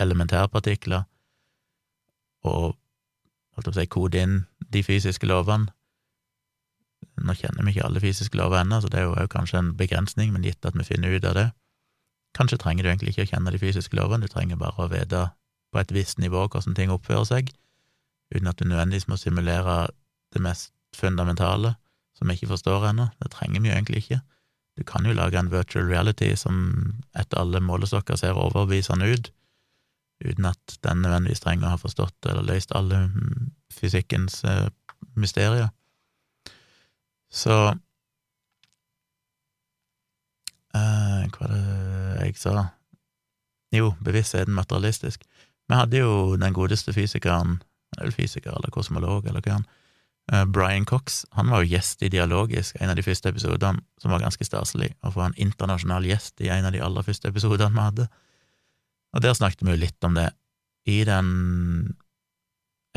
elementærpartikler og holdt si, kode inn de fysiske lovene. Nå kjenner vi ikke alle fysiske lover ennå, så det er jo kanskje en begrensning, men gitt at vi finner ut av det. Kanskje trenger du egentlig ikke å kjenne de fysiske lovene, du trenger bare å vite på et visst nivå hvordan ting oppfører seg, uten at du nødvendigvis må simulere det mest fundamentale som vi ikke forstår ennå. Det trenger vi jo egentlig ikke. Du kan jo lage en virtual reality som etter alle målestokker ser overbevisende ut, uten at den nødvendigvis trenger å ha forstått eller løst alle fysikkens eh, mysterier. Så eh, Hva er det jeg sa? Jo, bevisstheten materialistisk. Vi hadde jo den godeste fysikeren, eller fysiker eller kosmolog, eller hva han Brian Cox han var jo gjest i Dialogisk, en av de første episodene, som var ganske staselig, å få en internasjonal gjest i en av de aller første episodene vi hadde. Og der snakket vi jo litt om det. I den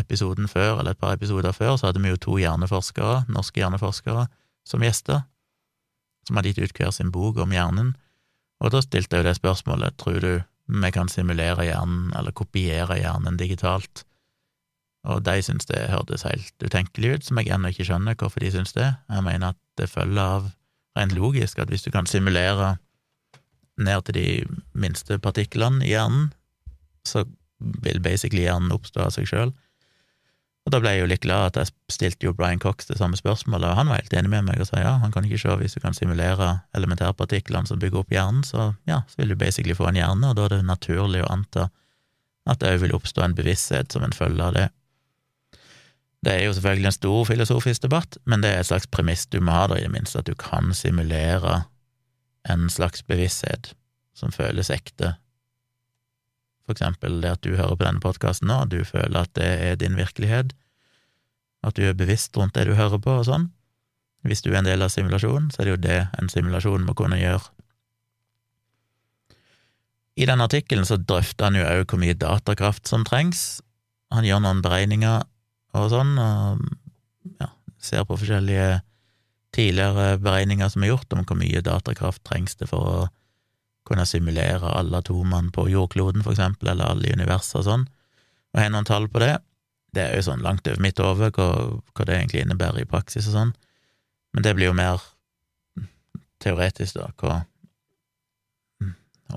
episoden før, eller et par episoder før, så hadde vi jo to hjerneforskere, norske hjerneforskere, som gjester, som hadde gitt ut hver sin bok om hjernen, og da stilte jeg jo det spørsmålet, tror du vi kan simulere hjernen, eller kopiere hjernen digitalt? Og de syns det hørtes helt utenkelig ut, som jeg ennå ikke skjønner hvorfor de syns det. Jeg mener at det følger av rent logisk at hvis du kan simulere ned til de minste partiklene i hjernen, så vil basically hjernen oppstå av seg sjøl. Og da ble jeg jo litt glad at jeg stilte jo Brian Cox det samme spørsmålet, og han var helt enig med meg og sa ja, han kan ikke se hvis du kan simulere elementærpartiklene som bygger opp hjernen, så ja, så vil du basically få en hjerne, og da er det naturlig å anta at det òg vil oppstå en bevissthet som en følge av det. Det er jo selvfølgelig en stor filosofisk debatt, men det er et slags premiss du må ha, da, i det minste, at du kan simulere en slags bevissthet som føles ekte. For eksempel det at du hører på denne podkasten nå, du føler at det er din virkelighet, at du er bevisst rundt det du hører på, og sånn. Hvis du er en del av simulasjonen, så er det jo det en simulasjon må kunne gjøre. I den artikkelen drøfter han jo òg hvor mye datakraft som trengs. Han gjør noen beregninger og sånn, og ja, ser på forskjellige tidligere beregninger som er gjort om hvor mye datakraft trengs det for å kunne simulere alle atomene på jordkloden, for eksempel, eller alle i universet og sånn, og har noen tall på det. Det er jo sånn langt over mitt hode hva, hva, det egentlig innebærer i praksis og sånn, men det blir jo mer teoretisk, da, hva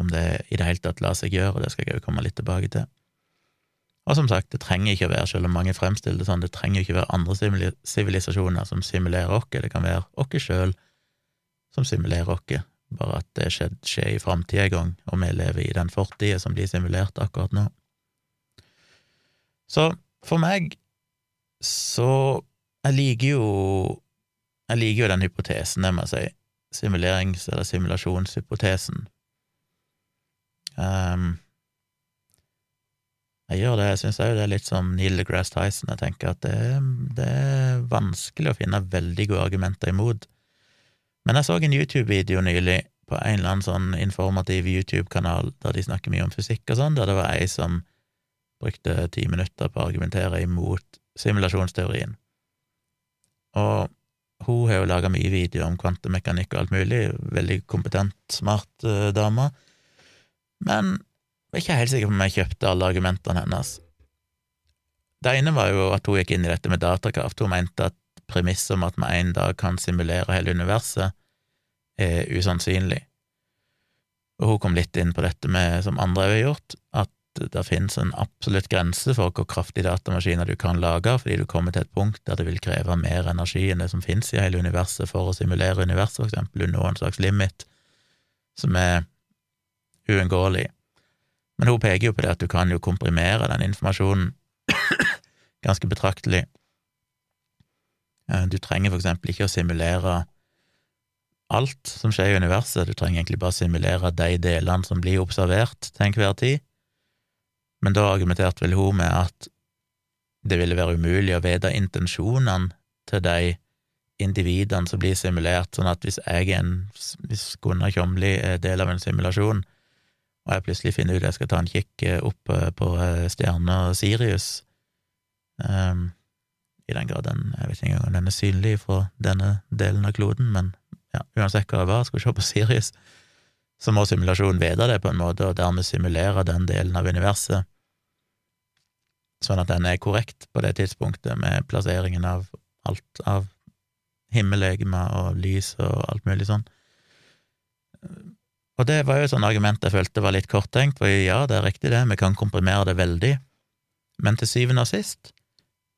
om det i det hele tatt lar seg gjøre, og det skal jeg jo komme litt tilbake til. Og som sagt, det trenger ikke å være, selv om mange fremstiller det sånn, det trenger ikke å være andre sivilisasjoner som simulerer oss, det kan være oss sjøl som simulerer oss, bare at det skjer, skjer i framtida en gang, og vi lever i den fortida som blir simulert akkurat nå. Så for meg så Jeg liker jo Jeg liker jo den hypotesen, det må jeg si, simulerings- eller simulasjonshypotesen. Um, jeg gjør det, jeg syns òg det er litt som Neil deGrasse Tyson, jeg tenker at det, det, er vanskelig å finne veldig gode argumenter imot. Men jeg så en YouTube-video nylig på en eller annen sånn informativ YouTube-kanal der de snakker mye om fysikk og sånn, der det var ei som brukte ti minutter på å argumentere imot simulasjonsteorien. Og hun har jo laga mye video om kvantemekanikk og alt mulig, veldig kompetent, smart uh, dame, men jeg er ikke helt sikker på om jeg kjøpte alle argumentene hennes. Det ene var jo at hun gikk inn i dette med datakraft. Hun mente at premisset om at vi en dag kan simulere hele universet, er usannsynlig. Og hun kom litt inn på dette med, som andre har gjort, at det finnes en absolutt grense for hvor kraftige datamaskiner du kan lage, fordi du kommer til et punkt der det vil kreve mer energi enn det som finnes i hele universet for å simulere universet, for eksempel. Du når en slags limit som er uunngåelig. Men hun peker jo på det at du kan jo komprimere den informasjonen ganske betraktelig. Eh, du trenger for eksempel ikke å simulere alt som skjer i universet, du trenger egentlig bare simulere de delene som blir observert til enhver tid. Men da argumenterte vel hun med at det ville være umulig å vite intensjonene til de individene som blir simulert, sånn at hvis jeg er en hvis Gunnar Kjomli er del av en simulasjon, og jeg plutselig finner ut at jeg skal ta en kikk eh, opp eh, på eh, stjerna Sirius, um, i den grad den Jeg vet ikke engang om den er synlig fra denne delen av kloden, men ja, uansett hva det var, skal vi se på Sirius, så må simulasjonen vite det på en måte, og dermed simulere den delen av universet, sånn at den er korrekt på det tidspunktet, med plasseringen av alt av himmellegemer og lys og alt mulig sånn. Og det var jo et sånt argument jeg følte var litt korttenkt, for ja, det er riktig det, vi kan komprimere det veldig, men til syvende og sist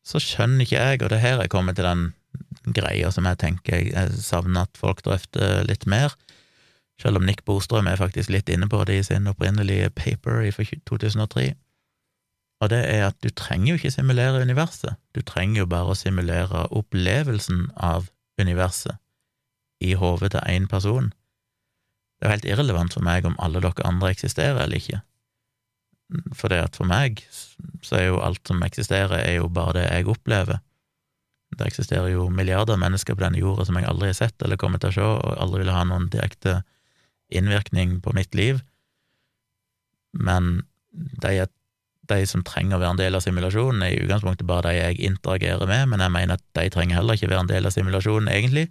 så skjønner ikke jeg, og det er her jeg kommer til den greia som jeg tenker jeg savner at folk drøfter litt mer, selv om Nick Bostrøm er faktisk litt inne på det i sin opprinnelige paper i 2003, og det er at du trenger jo ikke simulere universet, du trenger jo bare å simulere opplevelsen av universet i hodet til én person. Det er jo helt irrelevant for meg om alle dere andre eksisterer eller ikke. For det at for meg så er jo alt som eksisterer, er jo bare det jeg opplever. Det eksisterer jo milliarder av mennesker på denne jorda som jeg aldri har sett eller kommer til å se, og aldri vil ha noen direkte innvirkning på mitt liv. Men de, de som trenger å være en del av simulasjonen, er i utgangspunktet bare de jeg interagerer med, men jeg mener at de trenger heller ikke være en del av simulasjonen, egentlig.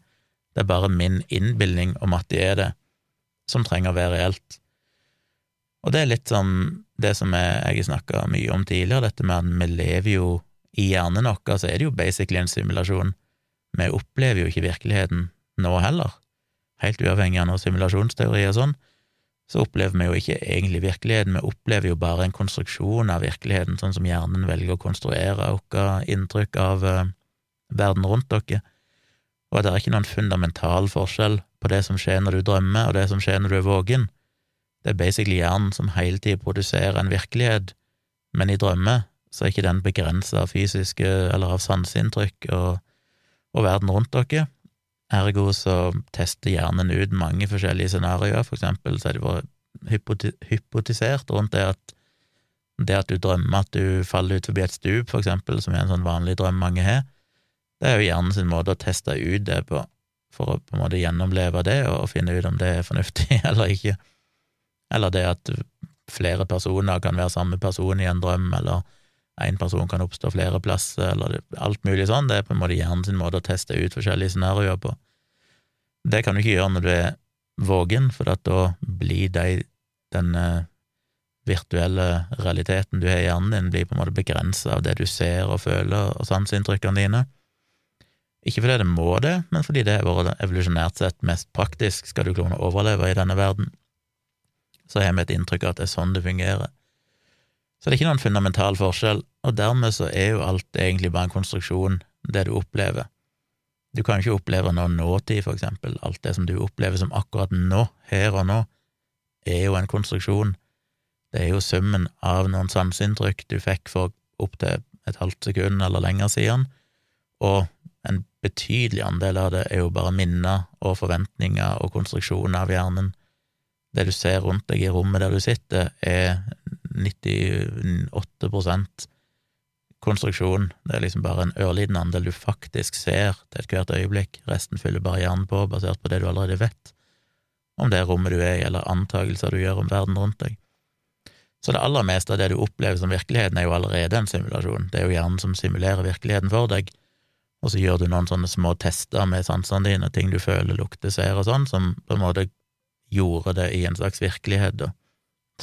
Det er bare min innbilning om at de er det, som trenger å være reelt. Og det er litt sånn det som jeg har snakka mye om tidligere, dette med at vi lever jo i hjernen vår, så er det jo basically en simulasjon. Vi opplever jo ikke virkeligheten nå heller. Helt uavhengig av noen simulasjonsteori og sånn, så opplever vi jo ikke egentlig virkeligheten, vi opplever jo bare en konstruksjon av virkeligheten, sånn som hjernen velger å konstruere vårt inntrykk av uh, verden rundt dere, og det er ikke noen fundamental forskjell på det som skjer når du drømmer, og det som skjer når du er våken. Det er basically hjernen som hele tiden produserer en virkelighet, men i drømmer så er ikke den begrensa av fysiske eller av sanseinntrykk og, og, verden rundt dere. Ergo så tester hjernen ut mange forskjellige scenarioer, for eksempel så er det vært hypotisert rundt det at det at du drømmer at du faller ut forbi et stup, for eksempel, som er en sånn vanlig drøm mange har, det er jo hjernen sin måte å teste ut det på for å på en måte gjennomleve det og finne ut om det er fornuftig eller ikke. Eller det at flere personer kan være samme person i en drøm, eller én person kan oppstå flere plasser, eller alt mulig sånn. Det er på en måte hjernen sin måte å teste ut forskjellige scenarioer på. Det kan du ikke gjøre når du er våken, for da blir de, den virtuelle realiteten du har i hjernen din, blir på en måte begrensa av det du ser og føler og sanseinntrykkene dine. Ikke fordi det må det, men fordi det har vært evolusjonært sett mest praktisk, skal du klare å overleve i denne verden. Så har vi et inntrykk av at det er sånn det fungerer. Så det er ikke noen fundamental forskjell, og dermed så er jo alt egentlig bare en konstruksjon, det du opplever. Du kan jo ikke oppleve noe nåtid, for eksempel. Alt det som du opplever som akkurat nå, her og nå, er jo en konstruksjon. Det er jo summen av noen sanseinntrykk du fikk for opptil et halvt sekund eller lenger siden, og betydelig andel av det er jo bare minner og forventninger og konstruksjoner av hjernen. Det du ser rundt deg i rommet der du sitter, er 98% konstruksjon. Det er liksom bare en ørliten andel du faktisk ser til ethvert øyeblikk. Resten fyller bare hjernen på, basert på det du allerede vet om det rommet du er i, eller antakelser du gjør om verden rundt deg. Så det aller meste av det du opplever som virkeligheten, er jo allerede en simulasjon. Det er jo hjernen som simulerer virkeligheten for deg, og så gjør du noen sånne små tester med sansene dine, ting du føler, lukter, ser og sånn, som på en måte gjorde det i en slags virkelighet, da,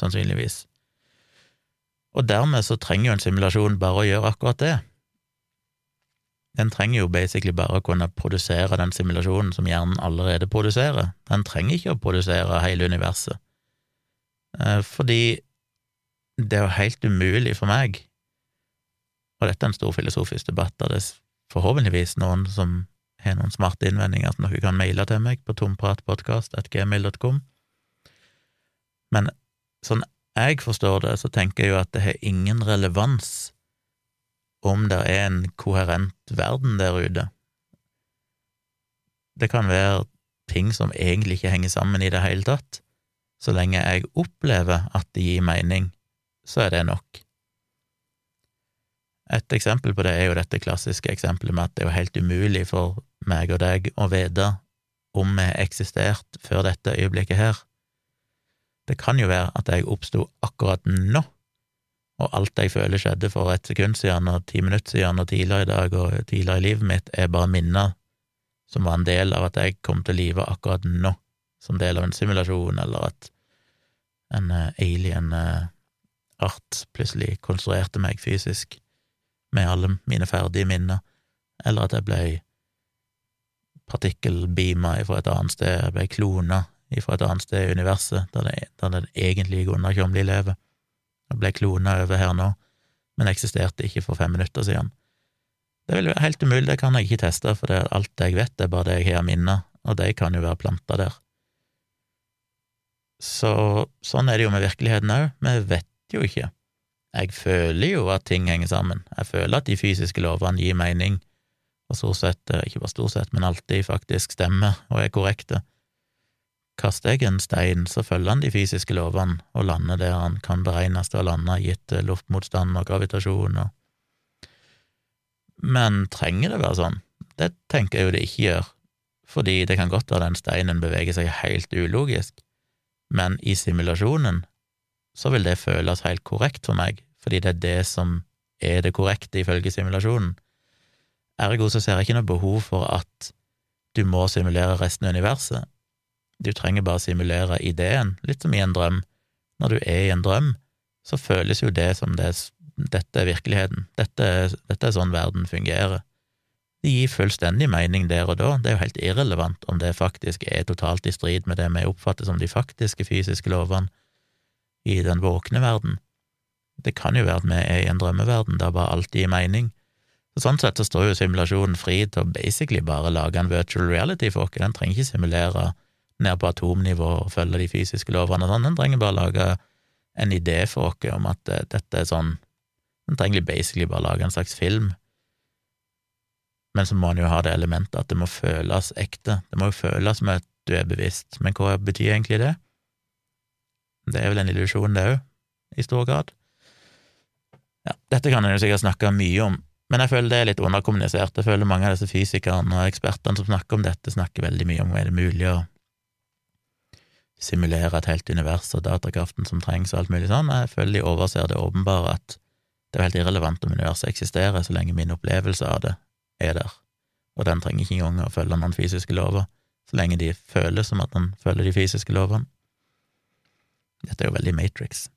sannsynligvis. Og dermed så trenger jo en simulasjon bare å gjøre akkurat det. Den trenger jo basically bare å kunne produsere den simulasjonen som hjernen allerede produserer. Den trenger ikke å produsere hele universet. Eh, fordi det er jo helt umulig for meg, og dette er en stor filosofisk debatt, og det forhåpentligvis noen som har noen smarte innvendinger som dere kan maile til meg på tompratpodkast.gmil.com. men sånn jeg forstår det, så tenker jeg jo at det har ingen relevans om det er en koherent verden der ute. Det kan være ting som egentlig ikke henger sammen i det hele tatt. Så lenge jeg opplever at det gir mening, så er det nok. Et eksempel på det er jo dette klassiske eksempelet med at det er jo helt umulig for meg og deg å vite om vi har eksistert før dette øyeblikket her. Det kan jo være at jeg oppsto akkurat nå, og alt jeg føler skjedde for et sekund siden og ti minutter siden og tidligere i dag og tidligere i livet mitt, er bare minner som var en del av at jeg kom til live akkurat nå, som del av en simulasjon, eller at en uh, alien uh, art plutselig konstruerte meg fysisk med alle mine ferdige minner, eller at jeg ble partikkelbeama fra et annet sted, jeg ble klona fra et annet sted i universet, der, det, der den egentlige Gunnar Kjomli lever, og ble klona over her nå, men eksisterte ikke for fem minutter siden. Det vil være helt umulig, det kan jeg ikke teste, for det er alt jeg vet, det er bare det jeg har minner, og de kan jo være planta der. Så sånn er det jo med virkeligheten òg, vi vet jo ikke. Jeg føler jo at ting henger sammen, jeg føler at de fysiske lovene gir mening, og stort sett, eh, ikke bare stort sett, men alltid faktisk stemmer og er korrekte. Kaster jeg en stein, så følger han de fysiske lovene og lander der han kan beregnes til å lande, gitt eh, luftmotstand og gravitasjon og Men trenger det være sånn? Det tenker jeg jo det ikke gjør, fordi det kan godt være den steinen beveger seg helt ulogisk, men i simulasjonen så vil det føles helt korrekt for meg, fordi det er det som er det korrekte ifølge simulasjonen. Ergo så ser jeg ikke noe behov for at du må simulere resten av universet. Du trenger bare simulere ideen, litt som i en drøm. Når du er i en drøm, så føles jo det som det, dette er virkeligheten, dette, dette er sånn verden fungerer. Det gir fullstendig mening der og da, det er jo helt irrelevant om det faktisk er totalt i strid med det vi oppfatter som de faktiske fysiske lovene i den våkne verden. Det kan jo være at vi er i en drømmeverden der bare alt gir mening. Så sånn sett så står jo simulasjonen fri til å basically bare lage en virtual reality for oss, den trenger ikke simulere ned på atomnivå og følge de fysiske lovene og sånn. den trenger bare lage en idé for oss om at uh, dette er sånn Den trenger basically bare lage en slags film, men så må en jo ha det elementet at det må føles ekte. Det må jo føles som at du er bevisst, men hva betyr egentlig det? Det er vel en illusjon, det òg, i stor grad. Ja, dette kan en jo sikkert snakke mye om, men jeg føler det er litt underkommunisert. Jeg føler mange av disse fysikerne og ekspertene som snakker om dette, snakker veldig mye om hva er det mulig å simulere et helt univers og datakraften som trengs og alt mulig sånn. Jeg føler de overser det åpenbare at det er helt irrelevant om universet eksisterer, så lenge min opplevelse av det er der, og den trenger ikke engang å følge noen fysiske lover, så lenge de føles som at den følger de fysiske lovene. Dette er jo veldig Matrix.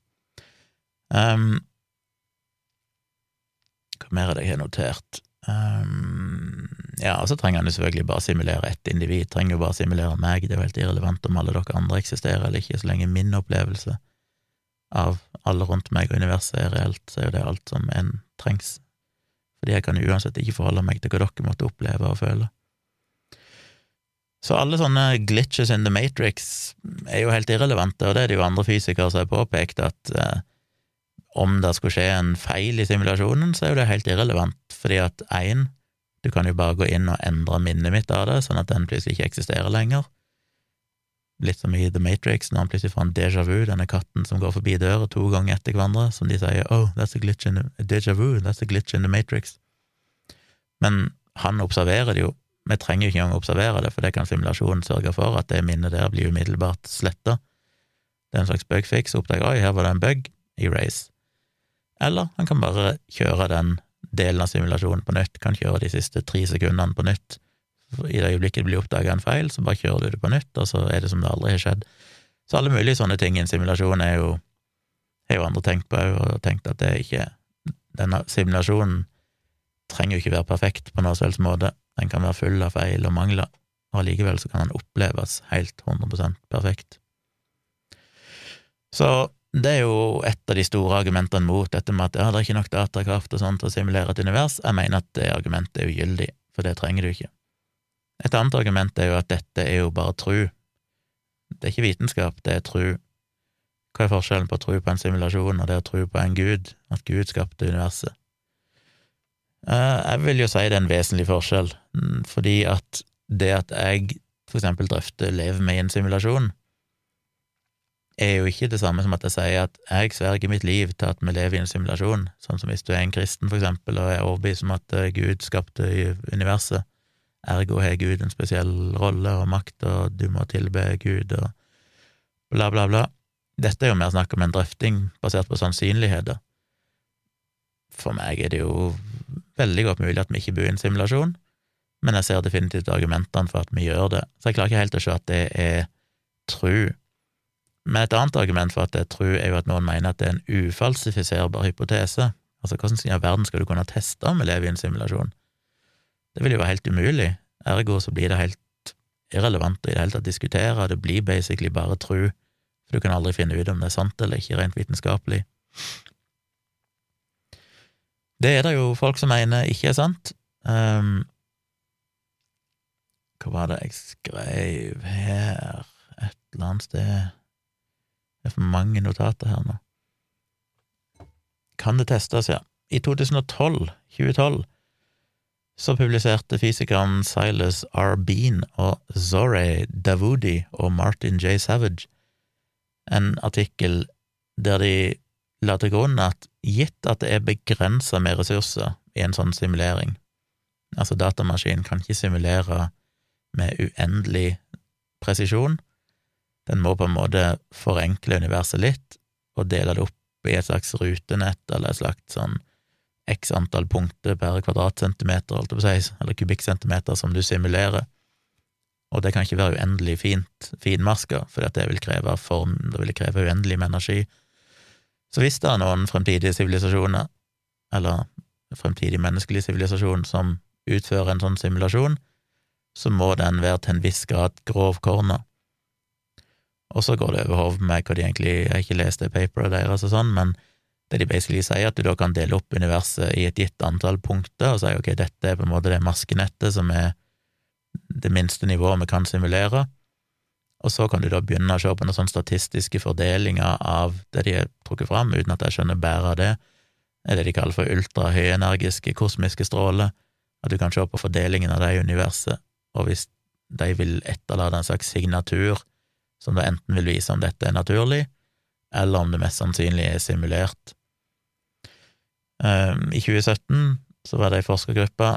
Um, hva mer er det jeg har notert? Um, ja, og så trenger han jo selvfølgelig bare simulere ett individ, trenger jo bare simulere meg, det er jo helt irrelevant om alle dere andre eksisterer eller ikke, så lenge min opplevelse av alle rundt meg og universet er reelt, så er jo det alt som en trengs. Fordi jeg kan jo uansett ikke forholde meg til hva dere måtte oppleve og føle. Så alle sånne glitches in the matrix er jo helt irrelevante, og det er det jo andre fysikere som har påpekt, at eh, om det skulle skje en feil i simulasjonen, så er jo det helt irrelevant, fordi at én, du kan jo bare gå inn og endre minnet mitt av det, sånn at den plutselig ikke eksisterer lenger. Litt som i The Matrix, når han plutselig får en déjà vu, denne katten som går forbi døra to ganger etter hverandre, som de sier oh, that's a glitch in the, déjà vu, that's a glitch in the Matrix. Men han observerer det jo, vi trenger jo ikke engang observere det, for det kan simulasjonen sørge for, at det minnet der blir umiddelbart sletta. Det er en slags bugfix, oppdager oi, her var det en bug, erase. Eller han kan bare kjøre den delen av simulasjonen på nytt, kan kjøre de siste tre sekundene på nytt, i det øyeblikket det blir oppdaga en feil, så bare kjører du det på nytt, og så er det som det aldri har skjedd. Så alle mulige sånne ting i en simulasjon er jo har jo andre tenkt på òg, og tenkt at det er ikke Denne simulasjonen trenger jo ikke være perfekt på noen som helst måte, den kan være full av feil og mangler, og allikevel så kan den oppleves helt 100% perfekt. Så det er jo et av de store argumentene mot dette med at ja, det er ikke nok datakraft og sånt til å simulere et univers. Jeg mener at det argumentet er ugyldig, for det trenger du ikke. Et annet argument er jo at dette er jo bare tru. Det er ikke vitenskap, det er tru. Hva er forskjellen på å tro på en simulasjon og det å tro på en gud, at Gud skapte universet? Eh, jeg vil jo si det er en vesentlig forskjell, mm, fordi at det at jeg for eksempel drøfter lever med i en simulasjon, er jo ikke det samme som at jeg sier at jeg sverger mitt liv til at vi lever i en simulasjon, sånn som hvis du er en kristen, for eksempel, og er overbevist om at eh, Gud skapte universet, ergo har Gud en spesiell rolle og makt, og du må tilbe Gud, og bla, bla, bla. Dette er jo mer snakk om en drøfting basert på sannsynligheter. For meg er det jo veldig godt mulig at vi ikke bor i en simulasjon, men jeg ser definitivt argumentene for at vi gjør det, så jeg klarer ikke helt å se at det er tru. Men et annet argument for at det er tru, er jo at noen mener at det er en ufalsifiserbar hypotese. Altså, hvordan i verden skal du kunne teste om vi lever i en simulasjon? Det vil jo være helt umulig, ergo så blir det helt irrelevant å i det hele tatt diskutere, det blir basically bare tru, for du kan aldri finne ut om det er sant eller ikke, rent vitenskapelig. Det er det jo folk som mener ikke er sant. Um, hva var det jeg skrev her et eller annet sted Det er for mange notater her nå. Kan det testes, ja. I 2012, 2012, så publiserte fysikeren Silas R. Bean og Zore Davoudi og Martin J. Savage en artikkel der de la til grunn at gitt at det er begrensa med ressurser i en sånn simulering, altså datamaskinen kan ikke simulere med uendelig presisjon, den må på en måte forenkle universet litt og dele det opp i et slags rutenett eller et slags sånn x antall punkter per kvadratcentimeter, holdt jeg på å si, eller kubikkcentimeter som du simulerer, og det kan ikke være uendelig fint finmaska, for det vil kreve form, det vil kreve uendelig med energi, så hvis det er noen fremtidige sivilisasjoner, eller fremtidig menneskelig sivilisasjon, som utfører en sånn simulasjon, så må den være til en viss grad grovkorna. Og så går det over hodet meg hva de egentlig Jeg har ikke lest det paperet deres og sånn, men det de basically sier, at du da kan dele opp universet i et gitt antall punkter, og si ok, dette er på en måte det maskenettet som er det minste nivået vi kan simulere, og så kan du da begynne å se på noen sånne statistiske fordelinger av det de har trukket fram, uten at jeg skjønner bæret av det, Det er det de kaller for ultrahøyenergiske kosmiske stråler, at du kan se på fordelingen av det i universet, og hvis de vil etterlate en slags signatur som da enten vil vise om dette er naturlig, eller om det mest sannsynlig er simulert. Um, I 2017 så var det ei forskergruppe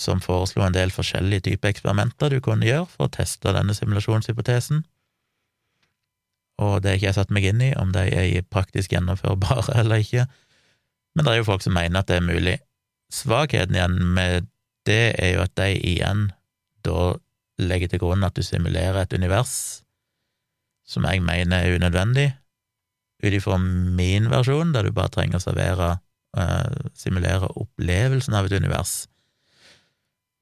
som foreslo en del forskjellige typer eksperimenter du kunne gjøre for å teste denne simulasjonshypotesen, og det har ikke jeg satt meg inn i, om de er praktisk gjennomførbare eller ikke, men det er jo folk som mener at det er mulig. Svakheten igjen med det er jo at de igjen da legger til grunn at du simulerer et univers som jeg mener er unødvendig, ut ifra min versjon, der du bare trenger å servere, uh, simulere opplevelsen av et univers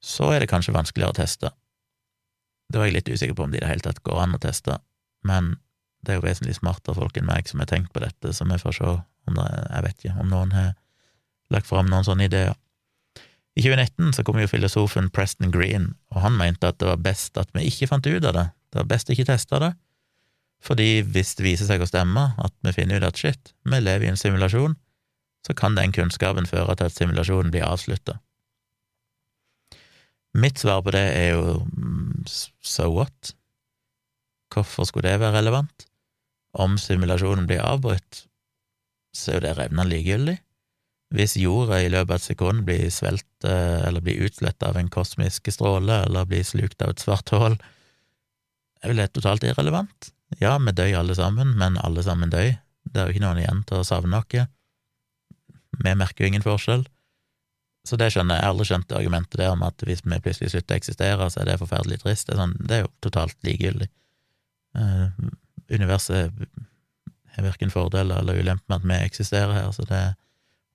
så er det kanskje vanskeligere å teste. Det var jeg litt usikker på om det i det hele tatt går an å teste, men Det er jo vesentlig smartere folk enn meg som har tenkt på dette, så vi får se om det Jeg vet ikke om noen har lagt fram noen sånne ideer. I 2019 så kom jo filosofen Preston Green, og han mente at det var best at vi ikke fant ut av det. Det var best å ikke teste det, fordi hvis det viser seg å stemme, at vi finner ut at shit, vi lever i en simulasjon, så kan den kunnskapen føre til at simulasjonen blir avslutta. Mitt svar på det er jo mm, so what? Hvorfor skulle det være relevant? Om simulasjonen blir avbrutt, så er jo det revnende likegyldig. Hvis jorda i løpet av et sekund blir svelt eller blir utsletta av en kosmisk stråle eller blir slukt av et svart hull, er vel det totalt irrelevant. Ja, vi dør alle sammen, men alle sammen dør. Det er jo ikke noen igjen til å savne noe. Vi merker jo ingen forskjell. Så det skjønner jeg. Jeg har aldri skjønt det argumentet der om at hvis vi plutselig slutter å eksistere, så er det forferdelig trist. Det er, sånn, det er jo totalt likegyldig. Uh, universet har verken fordeler eller ulemper med at vi eksisterer her, så det,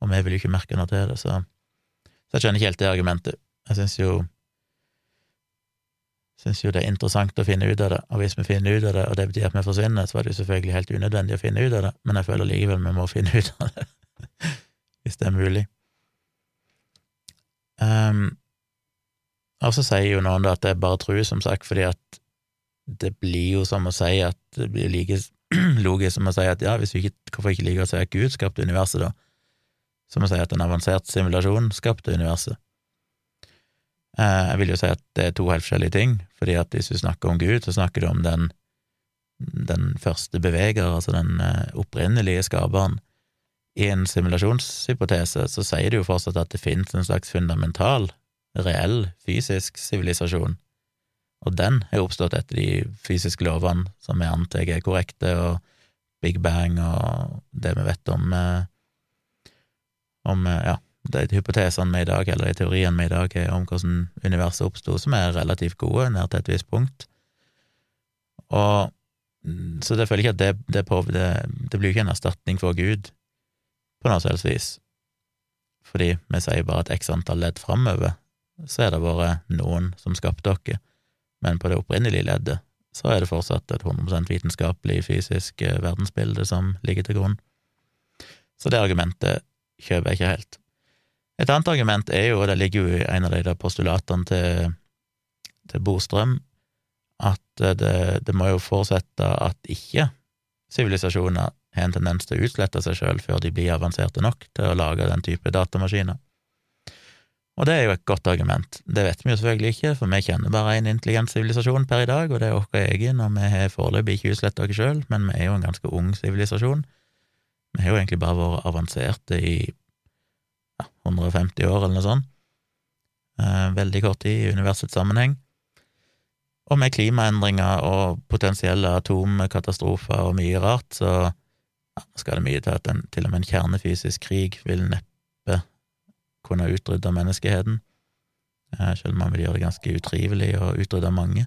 og vi vil jo ikke merke noe til det, så, så jeg skjønner ikke helt det argumentet. Jeg syns jo syns jo det er interessant å finne ut av det, og hvis vi finner ut av det, og det betyr at vi forsvinner, så er det jo selvfølgelig helt unødvendig å finne ut av det, men jeg føler likevel vi må finne ut av det, hvis det er mulig. Um, og så sier jo noen da at det er bare tru, som sagt, fordi at det blir jo som å si at det blir like logisk som å si at ja, hvis vi ikke, hvorfor ikke liker å si at Gud skapte universet, da? Som å si at en avansert simulasjon skapte universet. Eh, jeg vil jo si at det er to helt forskjellige ting, fordi at hvis du snakker om Gud, så snakker du om den, den første beveger, altså den eh, opprinnelige skaperen. I en simulasjonshypotese så sier det jo fortsatt at det finnes en slags fundamental, reell, fysisk sivilisasjon, og den er oppstått etter de fysiske lovene som vi antar er korrekte, og Big Bang og det vi vet om eh, om ja, de hypotesene vi i dag, eller de teoriene vi i dag har om hvordan universet oppsto, som er relativt gode nær til et visst punkt. Og Så det føler ikke at det, det, på, det, det blir ikke en erstatning for Gud på noe selvs vis, fordi vi sier bare at x antall ledd framover, så er det bare noen som skapte dere, men på det opprinnelige leddet så er det fortsatt et 100% vitenskapelig, fysisk eh, verdensbilde som ligger til grunn. Så det argumentet kjøper jeg ikke helt. Et annet argument er jo, og det ligger jo i en av de der postulatene til, til Bostrøm, at det, det, må jo fortsette at ikke sivilisasjoner har en tendens til å utslette seg sjøl før de blir avanserte nok til å lage den type datamaskiner. Og det er jo et godt argument. Det vet vi jo selvfølgelig ikke, for vi kjenner bare en intelligent sivilisasjon per i dag, og det er vår egen, og vi har foreløpig ikke utsletta oss sjøl, men vi er jo en ganske ung sivilisasjon. Vi har jo egentlig bare vært avanserte i 150 år, eller noe sånt. Eh, veldig kort tid i universets sammenheng. Og med klimaendringer og potensielle atomkatastrofer og mye rart, så ja, skal det mye til at en, til og med en kjernefysisk krig vil neppe kunne utrydde menneskeheten, eh, selv om man vil gjøre det ganske utrivelig å utrydde mange.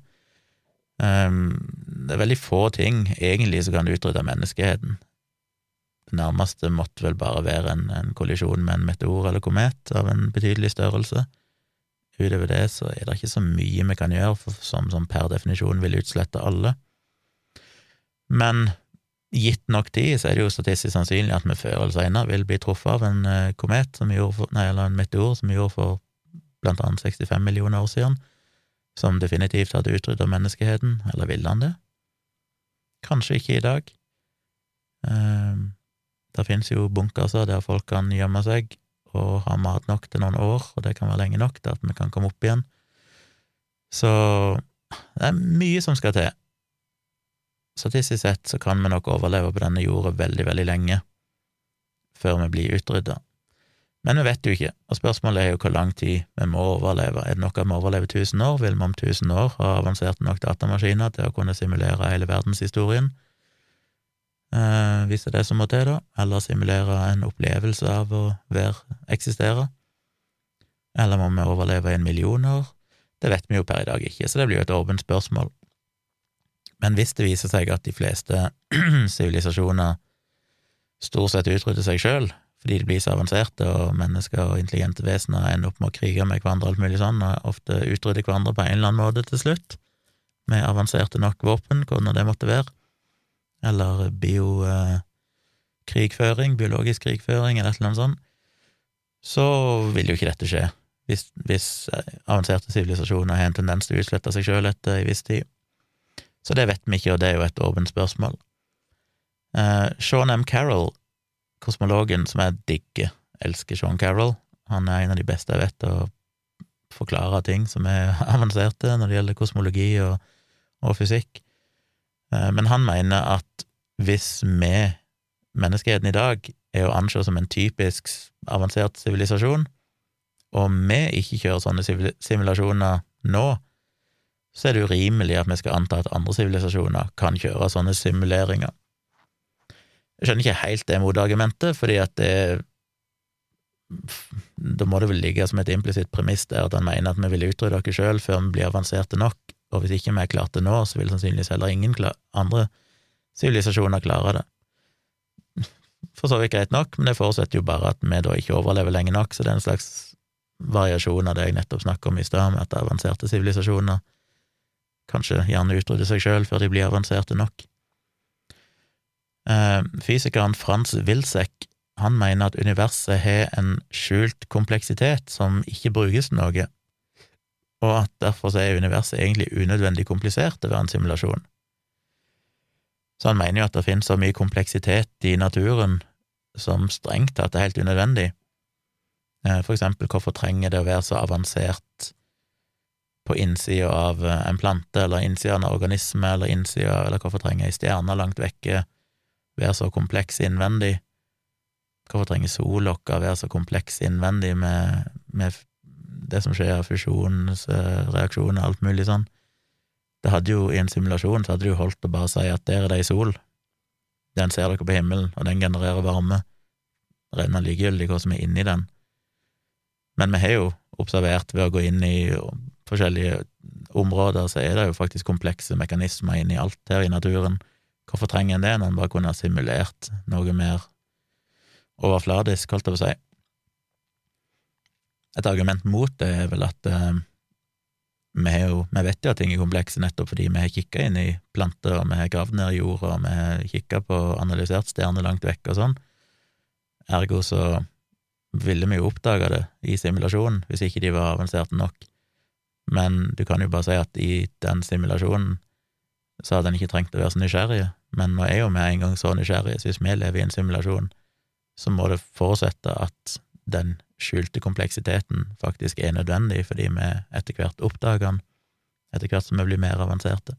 Um, det er veldig få ting egentlig som kan utrydde menneskeheten. Det nærmeste måtte vel bare være en, en kollisjon med en meteor eller komet av en betydelig størrelse. Utover det så er det ikke så mye vi kan gjøre for, som, som per definisjon vil utslette alle. Men gitt nok tid, så er det jo statistisk sannsynlig at vi før eller senere vil bli truffet av en uh, komet, som gjorde for, nei, eller en meteor, som vi gjorde for blant annet 65 millioner år siden, som definitivt hadde utrydda menneskeheten, eller ville han det? Kanskje ikke i dag. Uh, det finnes jo bunkerser der folk kan gjemme seg og ha mat nok til noen år, og det kan være lenge nok til at vi kan komme opp igjen. Så det er mye som skal til. Statistisk sett så kan vi nok overleve på denne jorda veldig, veldig lenge før vi blir utrydda. Men vi vet jo ikke, og spørsmålet er jo hvor lang tid vi må overleve. Er det at vi overlever 1000 år? Vil vi om 1000 år ha avanserte nok datamaskiner til å kunne simulere hele verdenshistorien? eh, hvis det er det som må til, da, eller simulere en opplevelse av å være, eksistere. Eller må vi overleve i en million år? Det vet vi jo per i dag ikke, så det blir jo et åpent spørsmål. Men hvis det viser seg at de fleste sivilisasjoner stort sett utrydder seg sjøl, fordi de blir så avanserte, og mennesker og intelligente vesener ender opp med å krige med hverandre alt mulig sånn, og ofte utrydder hverandre på en eller annen måte til slutt, med avanserte nok våpen, hvordan det måtte være, eller biokrigføring, biologisk krigføring, eller et eller annet sånt, så vil jo ikke dette skje. Hvis, hvis avanserte sivilisasjoner har en tendens til å utslette seg sjøl etter ei viss tid. Så det vet vi ikke, og det er jo et åpent spørsmål. Eh, Sean M. Carroll, kosmologen som jeg digger, elsker Sean Carroll. Han er en av de beste jeg vet å forklare ting som er avanserte når det gjelder kosmologi og, og fysikk. Eh, men han mener at hvis vi, menneskeheten i dag, er å anse som en typisk avansert sivilisasjon, og vi ikke kjører sånne simulasjoner nå, så er det urimelig at vi skal anta at andre sivilisasjoner kan kjøre sånne simuleringer. Jeg skjønner ikke helt det motargumentet, fordi at det Da må det vel ligge som et implisitt premiss der at han mener at vi vil utrydde oss sjøl før vi blir avanserte nok, og hvis ikke vi er klart det nå, så vil sannsynligvis heller ingen andre sivilisasjoner klare det for så vidt greit nok, men det forutsetter jo bare at vi da ikke overlever lenge nok, så det er en slags variasjon av det jeg nettopp snakket om i stad, med at avanserte sivilisasjoner kanskje gjerne utrydde seg sjøl før de blir avanserte nok. Eh, fysikeren Frans Wilsek han mener at universet har en skjult kompleksitet som ikke brukes til noe, og at derfor er universet egentlig unødvendig komplisert til å være en simulasjon. Så han mener jo at det finnes så mye kompleksitet i naturen som strengt tatt er helt unødvendig. Eh, for eksempel, hvorfor trenger det å være så avansert på innsida av eh, en plante, eller innsida av en organisme, eller innsida Eller hvorfor trenger ei stjerne langt vekke være så kompleks innvendig? Hvorfor trenger sollokka være så kompleks innvendig med, med det som skjer fusjonsreaksjoner og alt mulig sånn? Det hadde jo I en simulasjon så hadde det jo holdt å bare si at der er det ei sol, den ser dere på himmelen, og den genererer varme. Rennende likegyldig hva som er inni den. Men vi har jo observert ved å gå inn i forskjellige områder, så er det jo faktisk komplekse mekanismer inni alt her i naturen. Hvorfor trenger en det når en bare kunne ha simulert noe mer overfladisk, holdt jeg på å si? Et argument mot det er vel at eh, vi, jo, vi, vet jo at ting er komplekse nettopp fordi vi har kikka inn i planter, og vi har gravd ned i jorda, og vi har kikka på analysert stjerner langt vekk og sånn. Ergo så ville vi jo oppdaga det i simulasjonen, hvis ikke de var avanserte nok. Men du kan jo bare si at i den simulasjonen så hadde en ikke trengt å være så nysgjerrig, men nå er jo vi en gang så nysgjerrige, så hvis vi lever i en simulasjon, så må det forutsette at den skjulte kompleksiteten faktisk er nødvendig, fordi vi etter hvert oppdager den, etter hvert som vi blir mer avanserte.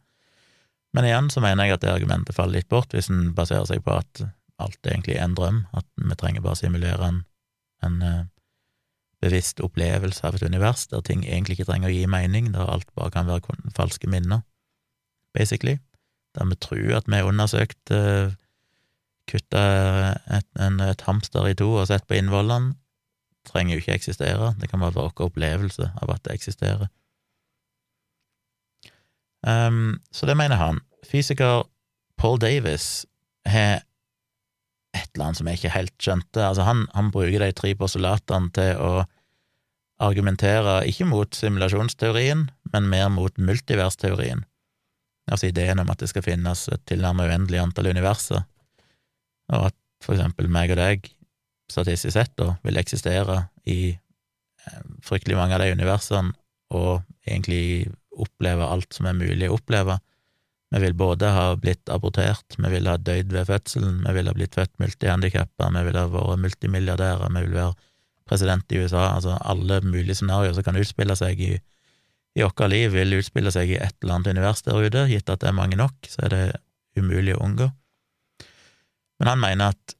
Men igjen så mener jeg at det argumentet faller litt bort, hvis en baserer seg på at alt egentlig er en drøm, at vi trenger bare å simulere en, en uh, bevisst opplevelse av et univers der ting egentlig ikke trenger å gi mening, der alt bare kan være falske minner, basically, der vi tror at vi har undersøkt uh, kutta et, et hamster i to og sett på innvollene, trenger jo ikke eksistere, det kan bare være vår opplevelse av at det eksisterer. Um, så det mener han. Fysiker Paul Davis har et eller annet som jeg ikke helt skjønte. Altså, han, han bruker de tre postulatene til å argumentere ikke mot simulasjonsteorien, men mer mot multiversteorien. Altså ideen om at det skal finnes et tilnærmet uendelig antall universer, og at for eksempel meg og deg statistisk sett, da, vil eksistere i eh, fryktelig mange av de universene, og egentlig oppleve alt som er mulig å oppleve. Vi vil både ha blitt abortert, vi vil ha dødd ved fødselen, vi vil ha blitt født multihandikappa, vi vil ha vært multimilliardærer, vi vil være president i USA, altså alle mulige scenarioer som kan utspille seg i, i vårt liv, vil utspille seg i et eller annet univers der ute, gitt at det er mange nok, så er det umulig å unngå. Men han mener at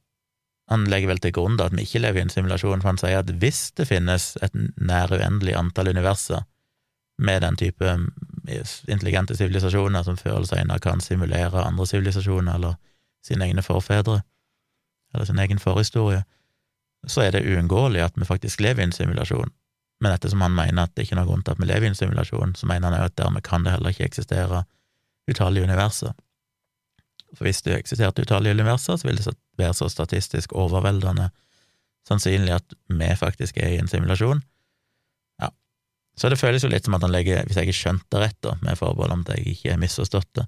han legger vel til grunn da at vi ikke lever i en simulasjon, for han sier at hvis det finnes et nær uendelig antall universer med den type intelligente sivilisasjoner som før eller senere kan simulere andre sivilisasjoner eller sine egne forfedre, eller sin egen forhistorie, så er det uunngåelig at vi faktisk lever i en simulasjon. Men ettersom han mener at det ikke er noen grunn til at vi lever i en simulasjon, så mener han jo at dermed kan det heller ikke eksistere utallige universer. For hvis det eksisterte utallige universer, så vil det være så statistisk overveldende sannsynlig at vi faktisk er i en simulasjon. Så det føles jo litt som at han legger, hvis jeg ikke skjønte rett, da, med forbehold om at jeg ikke har misforstått det,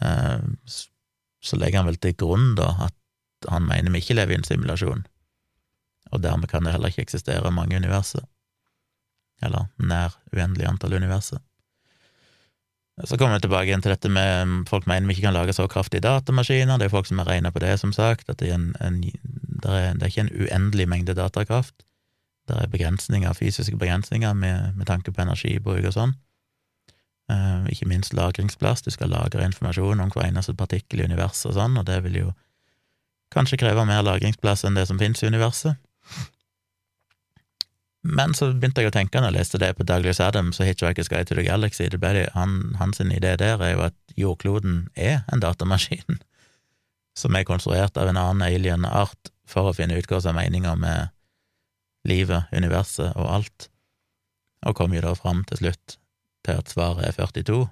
eh, så legger han vel til grunn da at han mener vi ikke lever i en simulasjon, og dermed kan det heller ikke eksistere mange universer, eller nær uendelig antall universer. Så kommer vi tilbake igjen til dette med folk mener vi ikke kan lage så kraftige datamaskiner, det er folk som har regna på det, som sagt, at det er, en, en, det, er, det er, ikke en uendelig mengde datakraft, det er begrensninger, fysiske begrensninger med, med tanke på energibruk og sånn. Uh, ikke minst lagringsplass, du skal lagre informasjon om hver eneste partikkel i universet og sånn, og det vil jo kanskje kreve mer lagringsplass enn det som finnes i universet. Men så begynte jeg å tenke når jeg leste det på Douglas Adams og Hitchhiker's Guide to the Galaxy, det ble, han, hans idé der er jo at jordkloden er en datamaskin som er konstruert av en annen alien art for å finne ut hva som er meninga med livet, universet og alt, og kom jo da fram til slutt til at svaret er 42,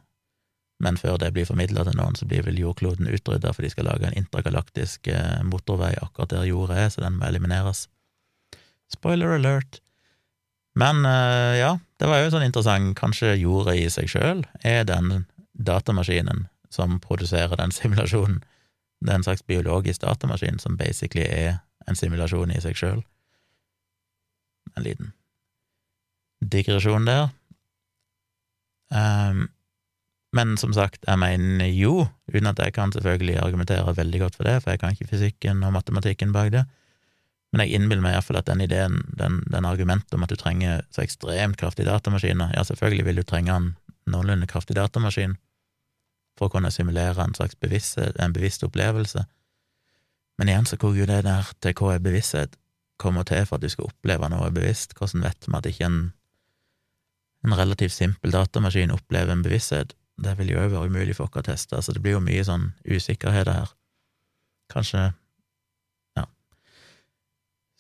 men før det blir formidla til noen, så blir vel jordkloden utrydda, for de skal lage en intergalaktisk eh, motorvei akkurat der jorda er, så den må elimineres. Spoiler alert! Men eh, ja, det var jo sånn interessant, kanskje jorda i seg sjøl er den datamaskinen som produserer den simulasjonen. Det er en slags biologisk datamaskin som basically er en simulasjon i seg sjøl. En liten digresjon der. Um, men som sagt, jeg mener jo, uten at jeg kan selvfølgelig argumentere veldig godt for det, for jeg kan ikke fysikken og matematikken bak det, men jeg innbiller meg iallfall at den ideen, den, den argumentet om at du trenger så ekstremt kraftige datamaskiner Ja, selvfølgelig vil du trenge en noenlunde kraftig datamaskin for å kunne simulere en slags bevissthet, en bevisst opplevelse, men igjen så koker jo det der til hva er bevissthet kommer til for at du skal oppleve noe bevisst, hvordan vet vi at ikke en, en relativt simpel datamaskin opplever en bevissthet? Det vil jo òg være umulig for oss å teste, så det blir jo mye sånn usikkerhet her. Kanskje Ja.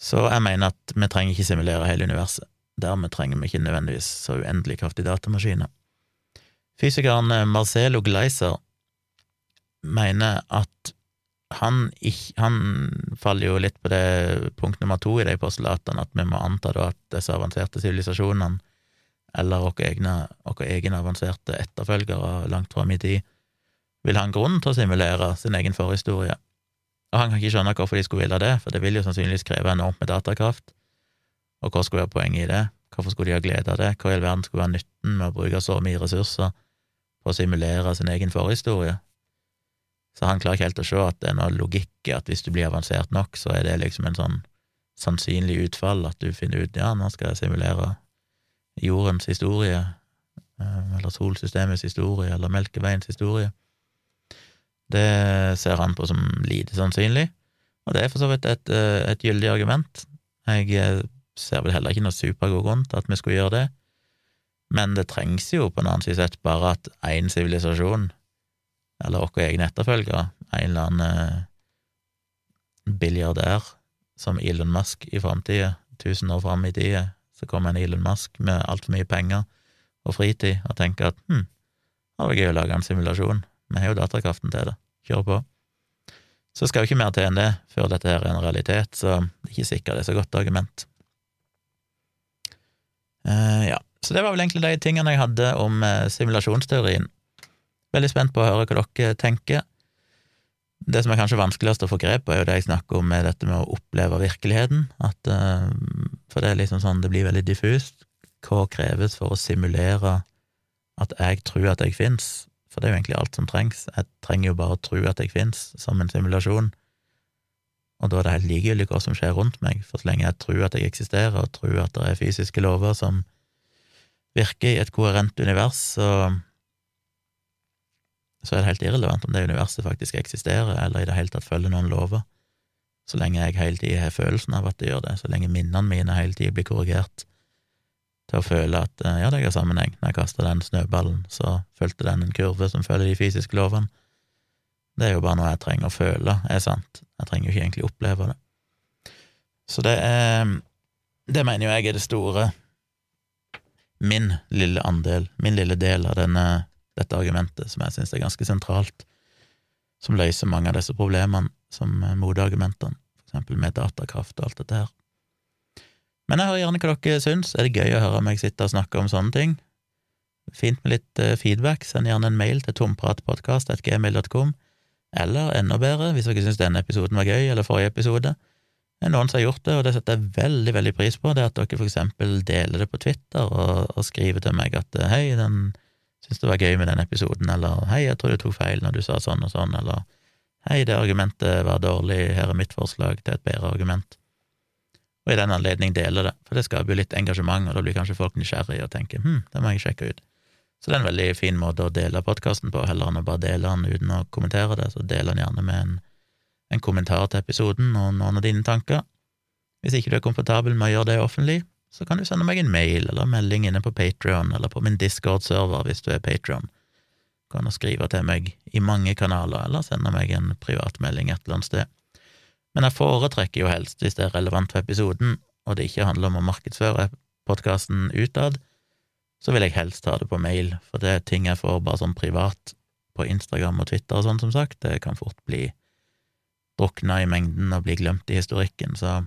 så jeg mener at vi trenger ikke simulere hele universet. Dermed trenger vi ikke nødvendigvis så uendelig kraftige datamaskiner. Fysikeren eh, Marcelo Gleiser mener at han, han faller jo litt på det punkt nummer to i de postulatene, at vi må anta da at disse avanserte sivilisasjonene, eller våre egne, egne avanserte etterfølgere langt fram i tid, vil ha en grunn til å simulere sin egen forhistorie. Og han kan ikke skjønne hvorfor de skulle ville det, for det vil jo sannsynligvis kreve enormt med datakraft. Og hva skulle være poenget i det? Hvorfor skulle de ha glede av det? Hva i all verden skulle være nytten med å bruke så mye ressurser på å simulere sin egen forhistorie? Så han klarer ikke helt å se at det er noe logikk i at hvis du blir avansert nok, så er det liksom en sånn sannsynlig utfall, at du finner ut ja, nå skal jeg simulere jordens historie, eh, eller solsystemets historie, eller Melkeveiens historie. Det ser han på som lite sannsynlig, og det er for så vidt et, eh, et gyldig argument. Jeg eh, ser vel heller ikke noe supergod grunn til at vi skulle gjøre det, men det trengs jo på en annen side sett bare at én sivilisasjon, eller våre egne etterfølgere, en eller annen biljardær billiardær som Elon Musk i framtida, tusen år fram i tida, så kommer en Elon Musk med altfor mye penger og fritid og tenker at hm, det var gøy å lage en simulasjon vi har jo datakraften til det. Kjør på. Så skal jo ikke mer til enn det før dette her er en realitet, så det er ikke sikkert det er så godt argument. Uh, ja, så det var vel egentlig de tingene jeg hadde om uh, simulasjonsteorien. Veldig spent på å høre hva dere tenker. Det som er kanskje vanskeligst å få grep på, er jo det jeg snakker om med dette med å oppleve virkeligheten. At, uh, for det er liksom sånn, det blir veldig diffust. Hva kreves for å simulere at jeg tror at jeg fins, for det er jo egentlig alt som trengs. Jeg trenger jo bare å tro at jeg finnes, som en simulasjon. Og da er det helt likegyldig hva som skjer rundt meg, for så lenge jeg tror at jeg eksisterer, og tror at det er fysiske lover som virker i et koherent univers, så, så er det helt irrelevant om det universet faktisk eksisterer, eller i det hele tatt følger noen lover. Så lenge jeg hele tida har følelsen av at det gjør det, så lenge minnene mine hele tida blir korrigert, til å føle at eh, ja, det har sammenheng. Når jeg kasta den snøballen, så fulgte den en kurve som følger de fysiske lovene. Det er jo bare noe jeg trenger å føle er sant. Jeg trenger jo ikke egentlig oppleve det. Så det er Det mener jo jeg er det store Min lille andel, min lille del av denne, dette argumentet, som jeg synes er ganske sentralt, som løser mange av disse problemene som motargumentene, for eksempel med datakraft og alt dette her. Men jeg hører gjerne hva dere syns. Er det gøy å høre meg sitte og snakke om sånne ting? Fint med litt uh, feedback. Send gjerne en mail til tompratpodkast.gmil.com, Eller enda bedre, hvis dere syns denne episoden var gøy, eller forrige episode, det er noen som har gjort det, og det setter jeg veldig veldig pris på, det at dere for eksempel deler det på Twitter og, og skriver til meg at hei, den syns det var gøy med den episoden, eller hei, jeg tror du tok feil når du sa sånn og sånn, eller hei, det argumentet var dårlig, her er mitt forslag til et bedre argument. Og i den anledning deler det, for det skaper jo litt engasjement, og da blir kanskje folk nysgjerrige og tenker hm, det må jeg sjekke ut. Så det er en veldig fin måte å dele podkasten på, heller enn å bare dele den uten å kommentere det, så del den gjerne med en, en kommentar til episoden og noen av dine tanker. Hvis ikke du er komfortabel med å gjøre det offentlig, så kan du sende meg en mail eller melding inne på Patrion eller på min Discord-server hvis du er Patrion. Du kan skrive til meg i mange kanaler, eller sende meg en privatmelding et eller annet sted. Men jeg foretrekker jo helst, hvis det er relevant for episoden, og det ikke handler om å markedsføre podkasten utad, så vil jeg helst ha det på mail, for det er ting jeg får bare sånn privat på Instagram og Twitter og sånn, som sagt. Det kan fort bli drukna i mengden og bli glemt i historikken, så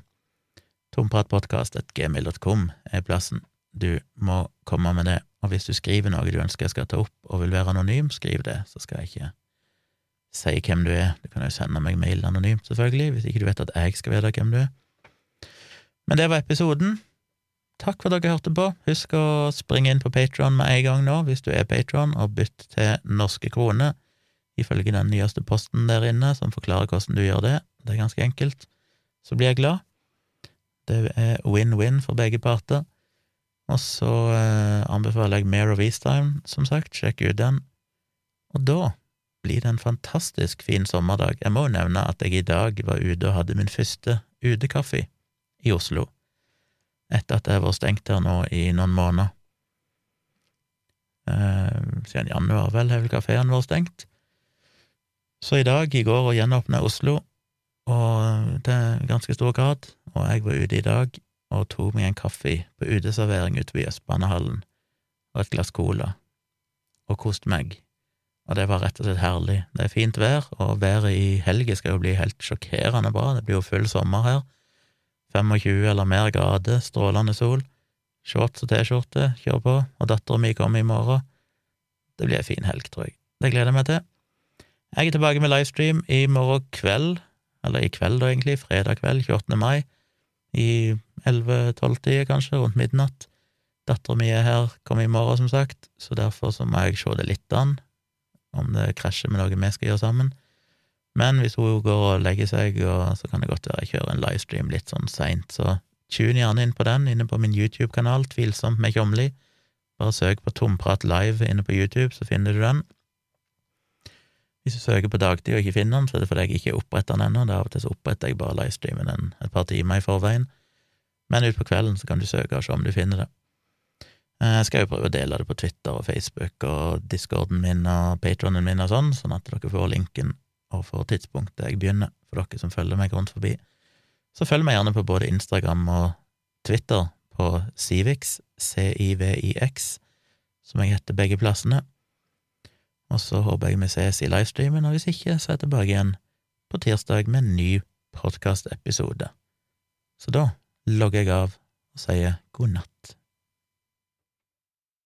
tompratpodkast.gmail.com er plassen. Du må komme med det, og hvis du skriver noe du ønsker jeg skal ta opp og vil være anonym, skriv det, så skal jeg ikke si hvem du er. Du kan jo sende meg mail anonymt, selvfølgelig, hvis ikke du vet at jeg skal vite hvem du er. Men det var episoden. Takk for at dere hørte på. Husk å springe inn på Patron med en gang nå, hvis du er patron, og bytt til norske kroner, ifølge den nyeste posten der inne, som forklarer hvordan du gjør det. Det er ganske enkelt. Så blir jeg glad. Det er win-win for begge parter. Og så eh, anbefaler jeg Mare of Eastime, som sagt, sjekk ut den. Og da blir det en fantastisk fin sommerdag. Jeg må jo nevne at jeg i dag var ute og hadde min første utekaffe i Oslo, etter at jeg vært stengt her nå i noen måneder. Eh, siden januar, vel, har vel kafeen vært stengt. Så i dag, i går, og gjenåpna Oslo, og til ganske stor grad, og jeg var ute i dag og tok meg en kaffe på uteservering ute ved Østbanehallen og et glass cola, og koste meg, og det var rett og slett herlig. Det er fint vær, og været i helga skal jo bli helt sjokkerende bra, det blir jo full sommer her, 25 eller mer grader, strålende sol, shorts og T-skjorte, kjør på, og dattera mi kommer i morgen. Det blir ei en fin helg, tror jeg. Det gleder jeg meg til. Jeg er tilbake med livestream i morgen kveld eller i kveld da, egentlig, fredag kveld, 28. mai, i 11-12-tida, kanskje, rundt midnatt. Dattera mi er her, kommer i morgen, som sagt, så derfor så må jeg se det litt an, om det krasjer med noe vi skal gjøre sammen. Men hvis hun går og legger seg, og så kan det godt være jeg kjører en livestream litt sånn seint, så tune gjerne inn på den, inne på min YouTube-kanal, Tvilsomt med Tjomli. Bare søk på Tomprat live inne på YouTube, så finner du den. Hvis du søker på dagtid og ikke finner den, så er det fordi jeg ikke har oppretta den ennå. Av og til så oppretter jeg bare livestreamen en, et par timer i forveien. Men utpå kvelden så kan du søke og se om du finner det. Eh, jeg skal jo prøve å dele det på Twitter og Facebook og discorden min og patronen min og sånn, sånn at dere får linken og får tidspunktet jeg begynner, for dere som følger meg rundt forbi. Så følg meg gjerne på både Instagram og Twitter på Civix, C-I-V-I-X, som jeg heter begge plassene. Og så håper jeg vi ses i livestreamen, og hvis ikke, så er jeg tilbake igjen på tirsdag med en ny podkastepisode. Så da logger jeg av og sier god natt.